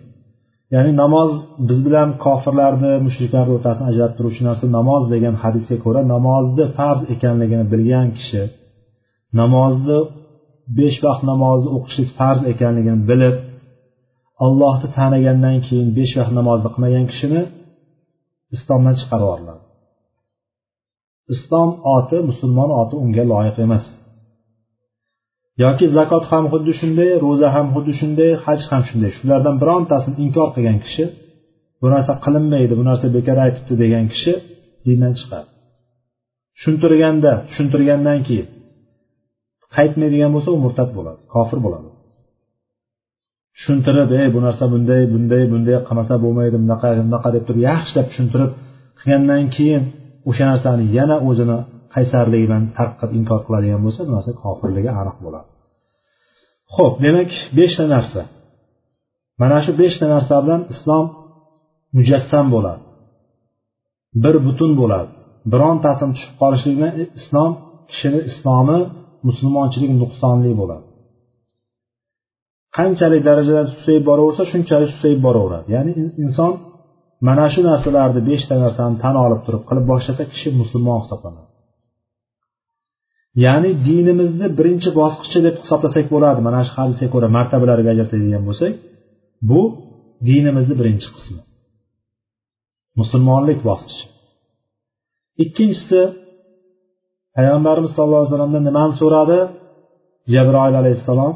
Ya'ni namoz biz bilan kofirlarni mushriklarni o'rtasini ajratib turuvchi narsa namoz degan hadisga ko'ra namozni farz ekanligini bilgan kishi namozni besh vaqt namozni o'qishlik farz ekanligini bilib allohni tanigandan keyin besh vaqt namozni qilmagan kishini islomdan chiqarib yuboriladi islom oti musulmon oti unga loyiq emas. Yoki zakot ham xuddi shunday ro'za ham xuddi shunday haj ham shunday. Shulardan birontasini inkor qilgan kishi bu narsa qilinmaydi bu narsa bekor aytibdi degan kishi dindan chiqadi. Tushuntirganda tushuntirgandan keyin qaytmaydigan bo'lsa u murtad bo'ladi kofir bo'ladi. Tushuntirib ey bu narsa bunday bunday bunday qilmasa bo'lmaydi bunaqa bunaqa deb turib yaxshilab tushuntirib qilgandan keyin o'sha narsani yana o'zini qaysarligi bilan tark qilib inkor qiladigan bo'lsa bu narsa kofirligi aniq bo'ladi. Ho'p demak beshta narsa. Mana shu beshta narsa bilan islom mujassam bo'ladi. Bir butun bo'ladi. Birontasini tushib qolishligi bilan islom kishini islomi musulmonchilik nuqsonli bo'ladi. Qanchalik darajada susayib boraversa shunchalik susayib boraveradi. Ya'ni inson mana shu narsalarni beshta narsani tan olib turib qilib boshlasa kishi musulmon hisoblanadi. Ya'ni dinimizni birinchi bosqichi deb hisoblasak bo'ladi. Mana shu hadisga ko'ra martabalarga ajratadigan bo'lsak bu dinimizni birinchi qismi. Musulmonlik bosqichi. Ikkinchisi payg'ambarimiz sallallohu alayhi vasallamdan nimani so'radi? Jabroil alayhissalom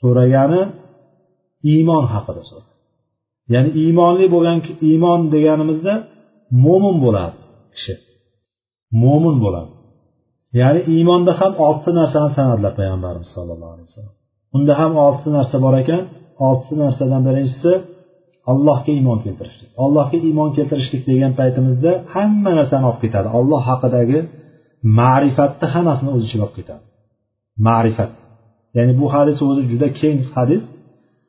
so'ragani iymon haqida so'radi. Ya'ni iymonli bo'lgan iymon deganimizda mo'min bo'ladi kishi. Mo'min bo'ladi. Ya'ni iymonda ham oltita narsani sanadilar payg'ambarimiz sallallohu alayhi vasallam. Unda ham oltita narsa bor ekan. Oltita narsadan birinchisi allohga iymon keltirishlik. Allohga iymon keltirishlik degan paytimizda hamma narsani olib ketadi. Alloh haqidagi ma'rifatni hammasini o'z ichiga olib ketadi. Ma'rifat. Ya'ni bu hadis o'zi juda keng hadis.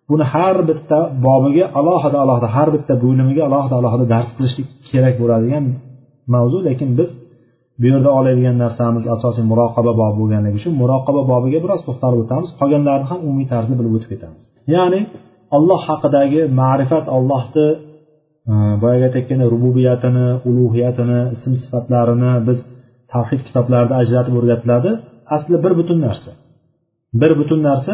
Buni har bitta bobiga alohida alohida har bitta bo'limiga alohida alohida dars qilishlik kerak bo'ladigan mavzu lekin biz bu yerda oladigan narsamiz asosiy muroqaba bobi bo'lganligi uchun muroqaba bobiga biroz to'xtalib o'tamiz. Qolganlarini ham umumiy tarzda bilib o'tib ketamiz. Ya'ni alloh haqidagi ma'rifat allohni e, boyagi aytayotgandek rububiyatini ulug'iyatini ism sifatlarini biz tavhid kitoblarida ajratib o'rgatiladi. Asli bir butun narsa. Bir butun narsa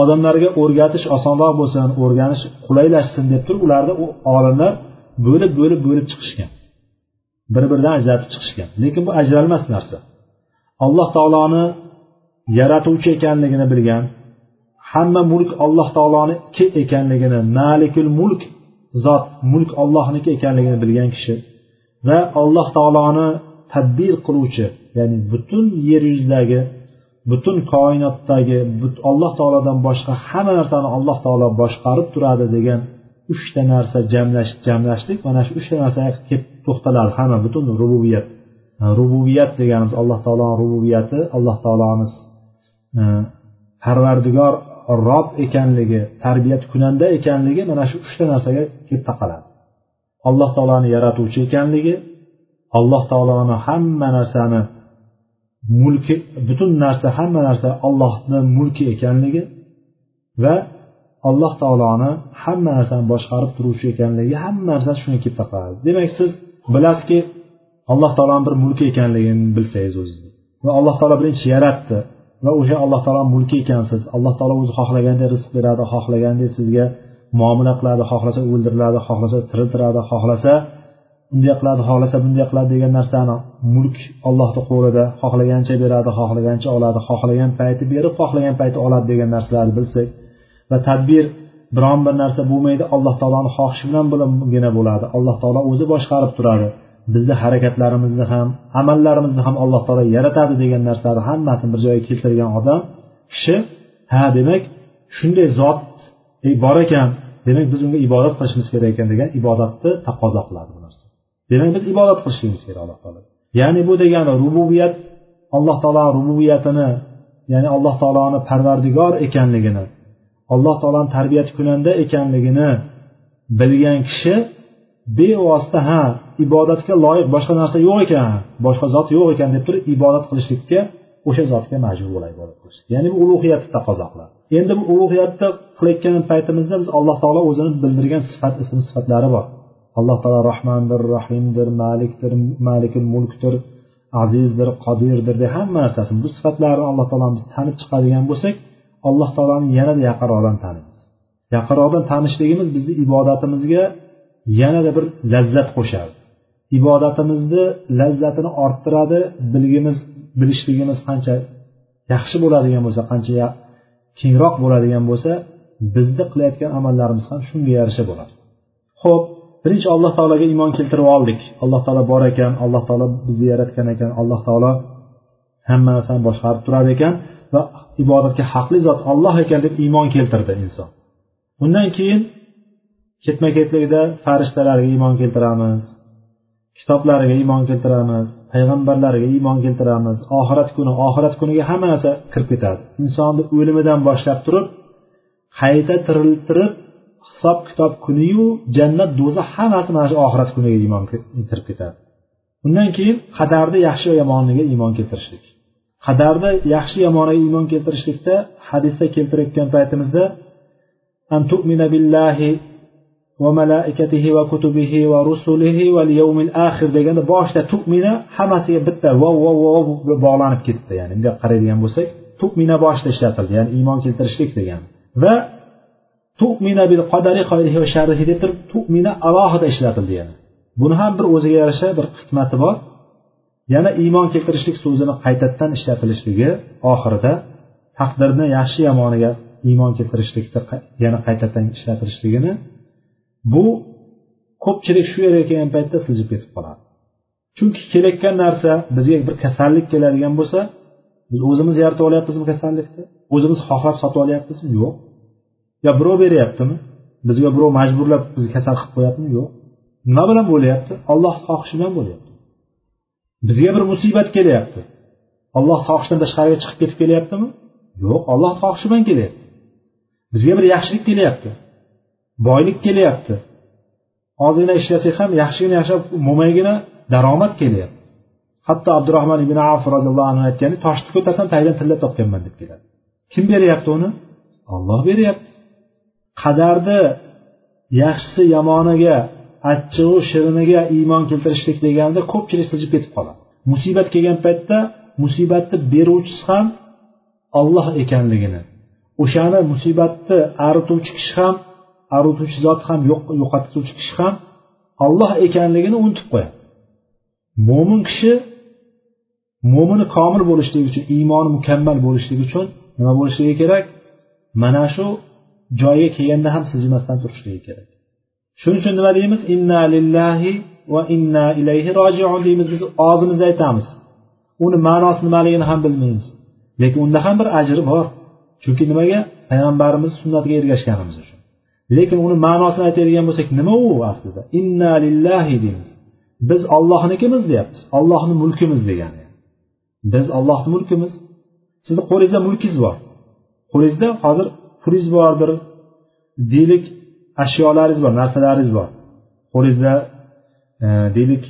odamlarga o'rgatish osonroq bo'lsin o'rganish qulaylashsin deb turib ularni olimlar bo'lib bo'lib bo'lib chiqishgan. Bir biridan ajratib chiqishgan. Lekin bu ajralmas narsa. Alloh taoloni yaratuvchi ekanligini bilgan hamma mulk alloh taoloniki ekanligini malikul mulk zot mulk ollohniki ekanligini bilgan kishi va alloh taoloni tadbir qiluvchi ya'ni butun yer yuzidagi butun koinotdagi alloh taolodan boshqa hamma narsani alloh taolo boshqarib turadi degan uchta narsa jamlash jamlashlik mana shu uchta narsaga kelib to'xtaladi. Hamma butun rububiyat. Rububiyat deganimiz alloh taoloni rububiyati alloh taoloni parvardigor rob ekanligi tarbiyat kunanda ekanligi mana shu uchta narsaga kelib taqaladi. Alloh taoloni yaratuvchi ekanligi alloh taoloni hamma narsani mulki butun narsa hamma narsa allohni mulki ekanligi va alloh taoloni hamma narsani boshqarib turuvchi ekanligi hamma narsa shunga kelib taqaladi. Demak siz bilasizki alloh taoloni bir mulki ekanligini bilsangiz o'zizni va alloh taolo birinchi yaratdi. Va o'sha alloh taolo mulki ekansiz. Alloh taolo o'zi xohlaganday rizq beradi xohlaganday sizga muomala qiladi xohlasa o'ldiriladi xohlasa tiriltiradi xohlasa unday qiladi xohlasa bunday qiladi degan narsani mulk ollohni qo'lida xohlagancha beradi xohlagancha oladi xohlagan payti berib xohlagan payti oladi degan narsalarni bilsak va tadbir biron bir narsa bo'lmaydi alloh taoloni xohishi bilangina bo'ladi. Alloh taolo o'zi boshqarib turadi. Bizni harakatlarimizni ham amallarimizni ham alloh taolo yaratadi degan narsalarni hammasini bir joyga keltirgan odam kishi ha demak shunday zot bor ekan demak biz unga ibodat qilishimiz kerak ekan degan ibodatni taqozo qiladi bu narsa. Demak biz ibodat qilishligimiz kerak alloh taolo. Ya'ni bu degani rububiyat alloh taolo rububiyatini ya'ni alloh taoloni parvardigor ekanligini alloh taoloni tarbiyat kunanda ekanligini bilgan kishi bevosita ha ibodatga loyiq boshqa narsa yo'q ekan boshqa zot yo'q ekan deb turib ibodat qilishlikka o'sha zotga majbur bo'ladi ibodat ya'ni bu ulug'iyatni taqozo qiladi endi bu ulug'iyatni qilayotgan paytimizda biz alloh taolo o'zini bildirgan sifat ism sifatlari bor. Alloh taolo rahmandir rahimdir malikdir malikul mulkdir azizdir qodirdir deb hamma narsasi bu sifatlarni alloh taoloni biz tanib chiqadigan bo'lsak alloh taoloni yanada yaqinroqdan taniymiz. Yaqinroqdan tanishligimiz bizni ibodatimizga yanada bir lazzat qo'shadi. Ibodatimizni lazzatini orttiradi bilgimiz bilishligimiz qancha yaxshi bo'ladigan bo'lsa qancha kengroq bo'ladigan bo'lsa bizni qilayotgan amallarimiz ham shunga yarasha bo'ladi. Ho'p birinchi alloh taologa iymon keltirib oldik. Alloh taolo bor ekan alloh taolo bizni yaratgan ekan alloh taolo hamma narsani boshqarib turar ekan va ibodatga haqli zot olloh ekan deb iymon keltirdi inson. Undan keyin ketma ketlikda farishtalarga iymon keltiramiz. Kitoblariga iymon keltiramiz payg'ambarlarga iymon keltiramiz oxirat kuni oxirat kuniga hamma narsa kirib ketadi. Insonni o'limidan boshlab turib qayta tiriltirib hisob kitob kuniyu jannat do'zax hammasi mana shu oxirat kuniga iymon kirib ketadi. Undan keyin qadarni yaxshi va yomoniga iymon keltirishlik. Qadarni yaxshi yomoniga iymon keltirishlikda hadisda keltirayotgan paytimizda va malaikatihi va kutubihi va rusulihi va yawmil axir deganda boshida tu'mina hammasiga bitta vov vov vov bog'lanib ketdi. Ya'ni bunday qaraydigan bo'lsak tu'mina boshida ishlatildi. Ya'ni iymon keltirishlik degan. Va tu'mina bil qadari xayrihi va sharrihi deb turib tu'mina alohida ishlatildi yana. Buni ham bir o'ziga yarasha bir hikmati bor. Yana iymon keltirishlik so'zini qaytadan ishlatilishligi oxirida taqdirni yaxshi yomoniga iymon keltirishlikni yana qaytadan ishlatilishligini bu ko'pchilik shu yerga kelgan paytda siljib ketib qoladi. Chunki kelayotgan narsa bizga bir kasallik keladigan bo'lsa biz o'zimiz yaratib olyapmizmi kasallikni. O'zimiz xohlab sotib olyapmizmi yo'q. Yo birov beryaptimi? Bizga birov majburlab bizni kasal qilib qo'yaptimi yo'q. Nima bilan bo'lyapti? Olloh xohishi bilan bo'lyapti. Bizga bir musibat kelyapti. Olloh xohishidan tashqariga chiqib ketib kelyaptimi? Yo'q olloh xohishi bilan kelyapti. Bizga bir yaxshilik kelyapti. Boylik kelyapti. Ozgina ishlasak ham yaxshigina yashab mo'maygina daromad kelyapti. Hatto abdurahmon ibn af roziyallohu anhu aytgani toshni ko'tarsam tagidan tilla topganman deb keladi. Kim beryapti uni? Olloh beryapti. Qadarni yaxshisi yomoniga achchig'u shiriniga iymon keltirishlik deganda ko'pchilik siljib ketib qoladi. Musibat kelgan paytda musibatni beruvchisi ham olloh ekanligini o'shani musibatni arituvchi kishi ham arituvchi zot ham yo'qotuvchi kishi ham olloh ekanligini unutib qo'yadi. Mo'min kishi mo'mini komil bo'lishligi uchun iymoni mukammal bo'lishligi uchun nima bo'lishligi kerak? Mana shu joyga kelganda ham siljimasdan turishligi kerak. Shuning uchun nima deymiz? Inna lillahi va inna ilayhi rojiun deymiz biz og'zimizda aytamiz. Uni ma'nosi nimaligini ham bilmaymiz. Lekin unda ham bir ajri bor. Chunki nimaga? Payg'ambarimiz sunnatiga ergashganimiz uchun. Lekin uni ma'nosini aytadigan bo'lsak nima u aslida? Inna lillahi deymiz. Biz ollohnikimiz deyapmiz. Ollohni mulkimiz degani biz ollohni mulkimiz. Sizni qo'lingizda mulkingiz bor. Qo'lingizda hozir pulingiz bordir deylik ashyolaringiz bor narsalaringiz bor. Qo'lingizda e, deylik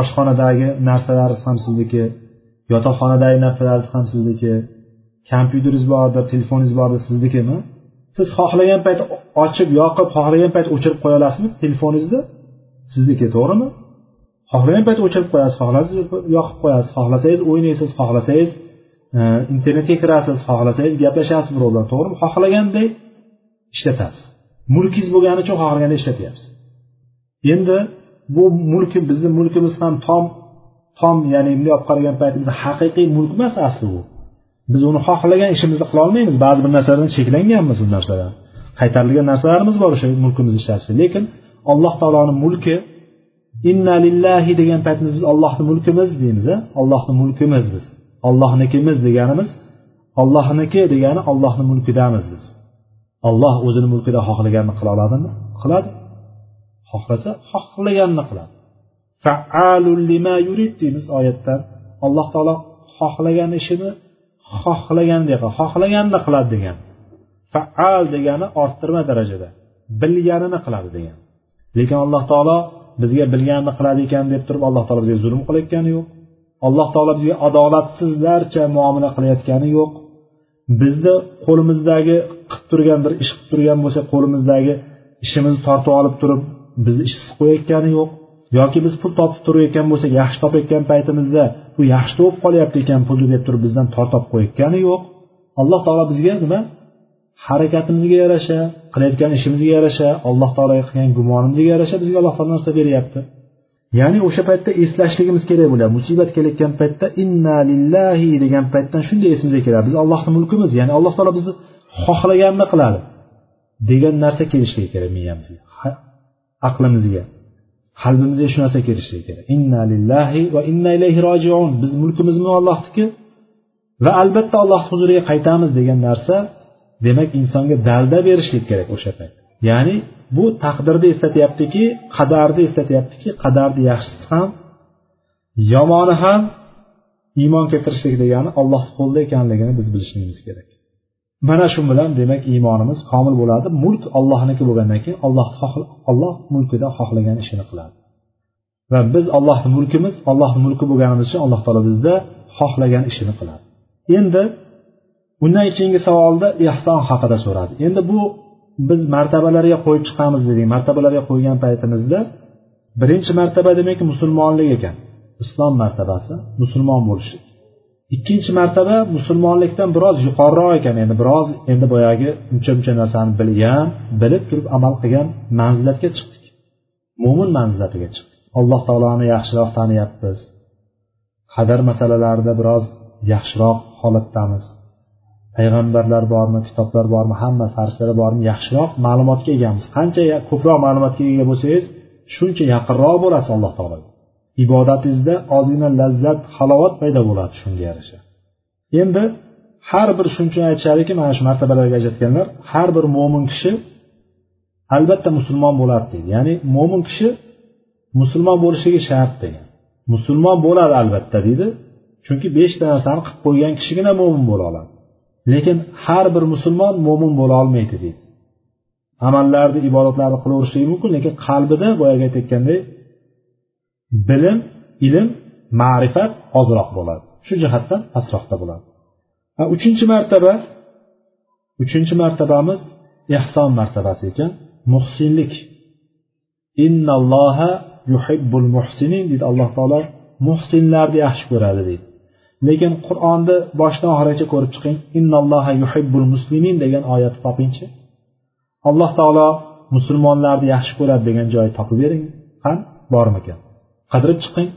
oshxonadagi narsalaringiz ham sizniki yotoqxonadagi narsalaringiz ham sizniki kompyuteringiz bordir telefoningiz bordir siznikimi siz xohlagan payt ochib yoqib xohlagan payt o'chirib qo'ya olasizmi telefoningizni sizniki to'g'rimi? Xohlagan payt o'chirib qo'yasiz xohlasangiz yoqib qo'yasiz xohlasangiz o'ynaysiz xohlasangiz e, internetga kirasiz xohlasangiz gaplashasiz birov bilan to'g'rimi? Xohlaganday ishlatasiz. Mulkingiz bo'lgani uchun xohlaganda ishlatyapsiz. Endi bu mulk bizni mulkimiz ham tom tom ya'ni bunday olib qaragan paytimizda haqiqiy mulk emas asli u. Biz uni xohlagan ishimizni qilolmaymiz. Ba'zi bir narsalardan cheklanganmiz bu narsadan. Qaytarilgan narsalarimiz bor o'sha mulkimiz ishlatishda lekin alloh taoloni mulki inna lillahi degan paytimiz biz ollohni mulkimiz deymiz ollohni mulkimiz biz. Ollohnikimiz deganimiz ollohniki degani ollohni mulkidamiz biz. Olloh o'zini mulkida xohlaganini qila oladimi? Qiladi. Xohlasa xohlaganini qiladi. Faalul lima yurid deymiz oyatdan. Alloh taolo xohlagan ishini xohlagandek xohlaganini qiladi degan. Faal degani orttirma darajada. Bilganini qiladi degan. Lekin alloh taolo bizga bilganini qiladi ekan deb turib alloh taolo bizga zulm qilayotgani yo'q. Alloh taolo bizga adolatsizlarcha muomala qilayotgani yo'q. Bizni qo'limizdagi qilib turgan bir ish qilib turgan bo'lsa qo'limizdagi ishimizni tortib olib turib bizni ishsiz qo'yayotgani yo'q. Yoki biz pul topib turayotgan bo'lsak yaxshi topayotgan paytimizda bu yaxshi topib qolyapti ekan pulni deb turib bizdan tortib qo'yayotgani yo'q. Alloh taolo bizga nima? Harakatimizga yarasha qilayotgan ishimizga yarasha alloh taologa qilgan gumonimizga yarasha bizga alloh taolo narsa beryapti. Ya'ni o'sha paytda eslashligimiz kerak bo'ladi. Musibat kelayotgan paytda inna lillahi degan paytdan shunday esimizga keladi. Biz allohni mulkimiz ya'ni alloh taolo bizni xohlaganini qiladi degan narsa kelishligi kerak miyamizga aqlimizga qalbimizga shu narsa kelishligi kerak. Inna lillahi va inna ilayhi rojiun. Biz mulkimizmi allohniki va albatta alloh huzuriga qaytamiz degan narsa demak insonga dalda berishlik kerak o'sha payt. Ya'ni bu taqdirni eslatyaptiki qadarni eslatyaptiki qadarni yaxshisi ham yomoni ham iymon keltirishlik degani alloh qo'lida ekanligini biz bilishligimiz kerak. Mana shu bilan demak iymonimiz komil bo'ladi. Mulk ollohniki bo'lgandan keyin alloh olloh mulkida xohlagan ishini qiladi. Va biz ollohni mulkimiz ollohni mulki bo'lganimiz uchun alloh taolo bizda xohlagan ishini qiladi. Endi undan keyingi savolda ehson haqida so'radi. Endi bu biz martabalarga qo'yib chiqamiz dedik. Martabalarga qo'ygan paytimizda birinchi martaba demak musulmonlik ekan. Islom martabasi musulmon bo'lishlik ikkinchi martaba musulmonlikdan biroz yuqoriroq ekan. Endi biroz endi boyagi uncha muncha narsani bilgan bilib turib amal qilgan manzilatga chiqdik. Mo'min manzilatiga chiqdik. Alloh taoloni yaxshiroq taniyapmiz qadar masalalarida biroz yaxshiroq holatdamiz. Payg'ambarlar bormi kitoblar bormi hamma farishtalar bormi yaxshiroq ma'lumotga egamiz. Qancha ko'proq ma'lumotga ega bo'lsangiz shuncha yaqinroq bo'lasiz alloh taologa ibodatingizda ozgina lazzat halovat paydo bo'ladi shunga yarasha. Endi har bir shuncha aytishadiki mana shu martabalarga ajratganlar har bir mo'min kishi albatta musulmon bo'ladi deydi. Ya'ni mo'min kishi musulmon bo'lishligi shart degan. Musulmon bo'ladi albatta deydi. Chunki beshta narsani qilib qo'ygan kishigina mo'min bo'la oladi. Lekin har bir musulmon mo'min bo'la olmaydi deydi. Amallarni ibodatlarni qilaverishligi mumkin lekin qalbida boyagi aytayotgandek bilim ilm ma'rifat ozroq bo'ladi. Shu jihatdan pastroqda bo'ladi. Uchinchi martaba uchinchi martabamiz ehson martabasi ekan muhsinlik. Innalloha yuhibbul muhsinin deydi alloh taolo muhsinlarni yaxshi ko'radi deydi. Lekin qur'onni boshidan oxirigacha ko'rib chiqing. Innalloha yuhibbul muslimin degan oyatni topingchi. Alloh taolo musulmonlarni yaxshi ko'radi degan joyi topib bering. Qani bormikan? Qidirib chiqing.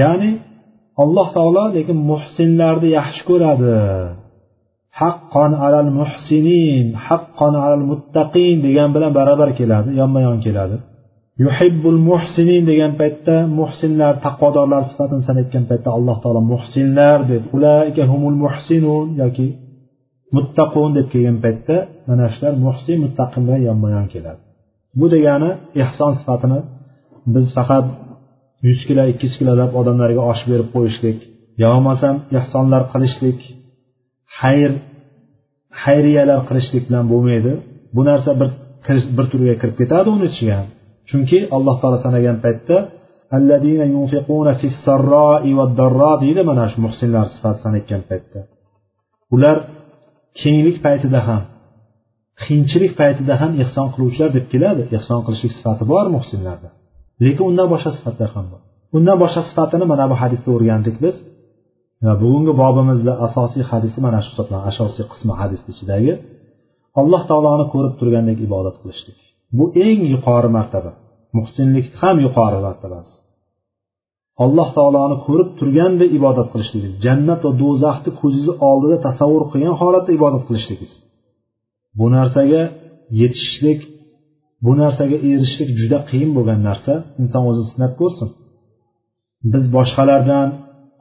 Ya'ni alloh taolo lekin muhsinlarni yaxshi ko'radi. Haqqon alal muhsinin haqqon alal muttaqin degan bilan barobar keladi yonma yon keladi. Yuhibbul muhsinin degan paytda muhsinlar taqvodorlar sifatini sanayotgan paytda alloh taolo muhsinlar deb ulaika humul muhsinun yoki muttaqun deb kelgan paytda mana shular muhsin muttaqin bilan yonma yon keladi. Bu degani ehson sifatini biz faqat yuz kilo ikki yuz kilolab odamlarga osh berib qo'yishlik yo bo'lmasam ehsonlar qilishlik xayr xayriyalar qilishlik bilan bo'lmaydi. Bu narsa bir bir turga kirib ketadi uni ichiga chunki alloh taolo sanagan paytda deydi mana shu muhsinlar sifati sanayotgan paytda. Ular kenglik paytida ham qiyinchilik paytida ham ehson qiluvchilar deb keladi. Ehson qilishlik sifati bor muhsinlarda. Lekin undan boshqa sifatlar ham bor. Undan boshqa sifatini mana bu hadisda o'rgandik biz. Bugungi bobimizda asosiy hadisi mana shu hisoblanadi asosiy qismi hadisni ichidagi. Alloh taoloni ko'rib turgandek ibodat qilishlik. Bu eng yuqori martaba. Muhsinlik ham yuqori martabasi. Alloh taoloni ko'rib turganda ibodat qilishligingiz jannat va do'zaxni ko'zingizni oldida tasavvur qilgan holatda ibodat qilishligingiz bu narsaga yetishishlik bu narsaga erishishlik juda qiyin bo'lgan narsa. Inson o'zi sinab ko'rsin. Biz boshqalardan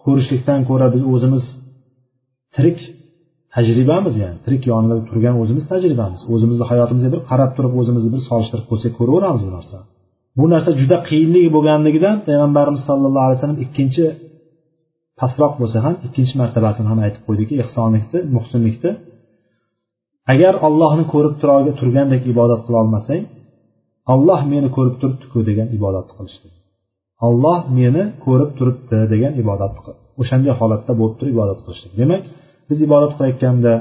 ko'rishlikdan ko'ra biz o'zimiz tirik tajribamiz ya'ni. Tirik yonida turgan o'zimiz tajribamiz. O'zimizni hayotimizga bir qarab turib o'zimizni bir solishtirib ko'rsak ko'raveramiz bu narsani bu narsa juda qiyinligi bo'lganligidan payg'ambarimiz sallallohu alayhi vasallam ikkinchi pastroq bo'lsa ham ikkinchi martabasini ham aytib qo'ydiki ehsonlikni muhsinlikni. Agar ollohni ko'rib turgandek ibodat qila olmasang olloh meni ko'rib turibdiku degan ibodatni qilishdi. Olloh meni ko'rib turibdi degan ibodat o'shanday holatda bo'lib turib ibodat qilishlik demak biz ibodat qilayotganda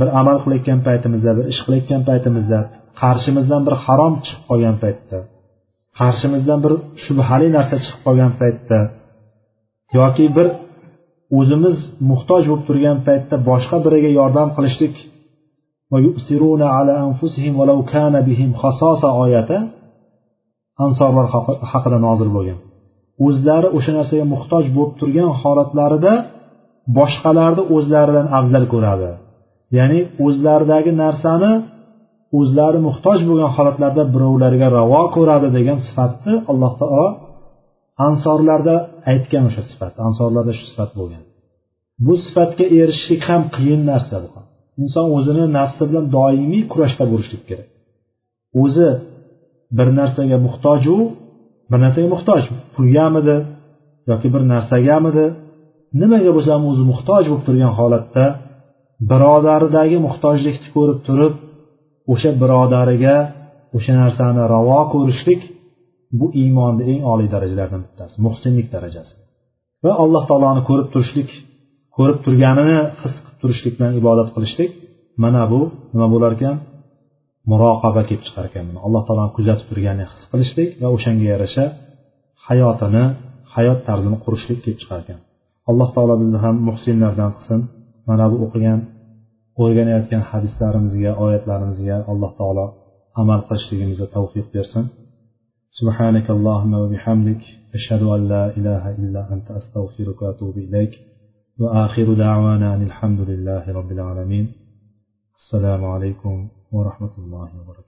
bir amal qilayotgan paytimizda bir ish qilayotgan paytimizda qarshimizdan bir harom chiqib qolgan paytda qarshimizdan bir shubhali narsa chiqib qolgan paytda yoki bir o'zimiz muhtoj bo'lib turgan paytda boshqa biriga yordam qilishlik oyati ansorlar haqida nozil bo'lgan. O'zlari o'sha narsaga muhtoj bo'lib turgan holatlarida boshqalarni o'zlaridan afzal ko'radi. Ya'ni o'zlaridagi narsani o'zlari muhtoj bo'lgan holatlarda birovlarga ravo ko'radi degan sifatni alloh taolo ansorlarda aytgan o'sha sifat ansorlarda shu sifat bo'lgan. Bu sifatga erishishlik ham qiyin narsa bu. Inson o'zini nafsi bilan doimiy kurashda bo'lishlik kerak. O'zi bir narsaga muhtoju bir narsaga muhtoj pulgamidi yoki bir narsagamidi nimaga bo'lsa ham o'zi muhtoj bo'lib turgan holatda birodaridagi muhtojlikni ko'rib turib o'sha birodariga o'sha narsani ravo ko'rishlik bu iymonni eng oliy darajalaridan bittasi muhsinlik darajasi. Va alloh taoloni ko'rib turishlik ko'rib turganini his qilib turishlik bilan ibodat qilishlik mana bu nima bo'lar ekan? Muroqaba kelib chiqar ekan alloh taoloni kuzatib turganini his qilishlik va o'shanga yarasha hayotini hayot tarzini qurishlik kelib chiqar ekan. alloh taolo bizni ham muhsinlardan qilsin mana bu o'qigan o'rganayotgan hadislarimizga oyatlarimizga alloh taolo amal qilishligimizga tavfiq bersin سبحانك اللهم وبحمدك أشهد أن لا إله إلا أنت أستغفرك وأتوب إليك وآخر دعوانا أن الحمد لله رب العالمين السلام عليكم ورحمة الله وبركاته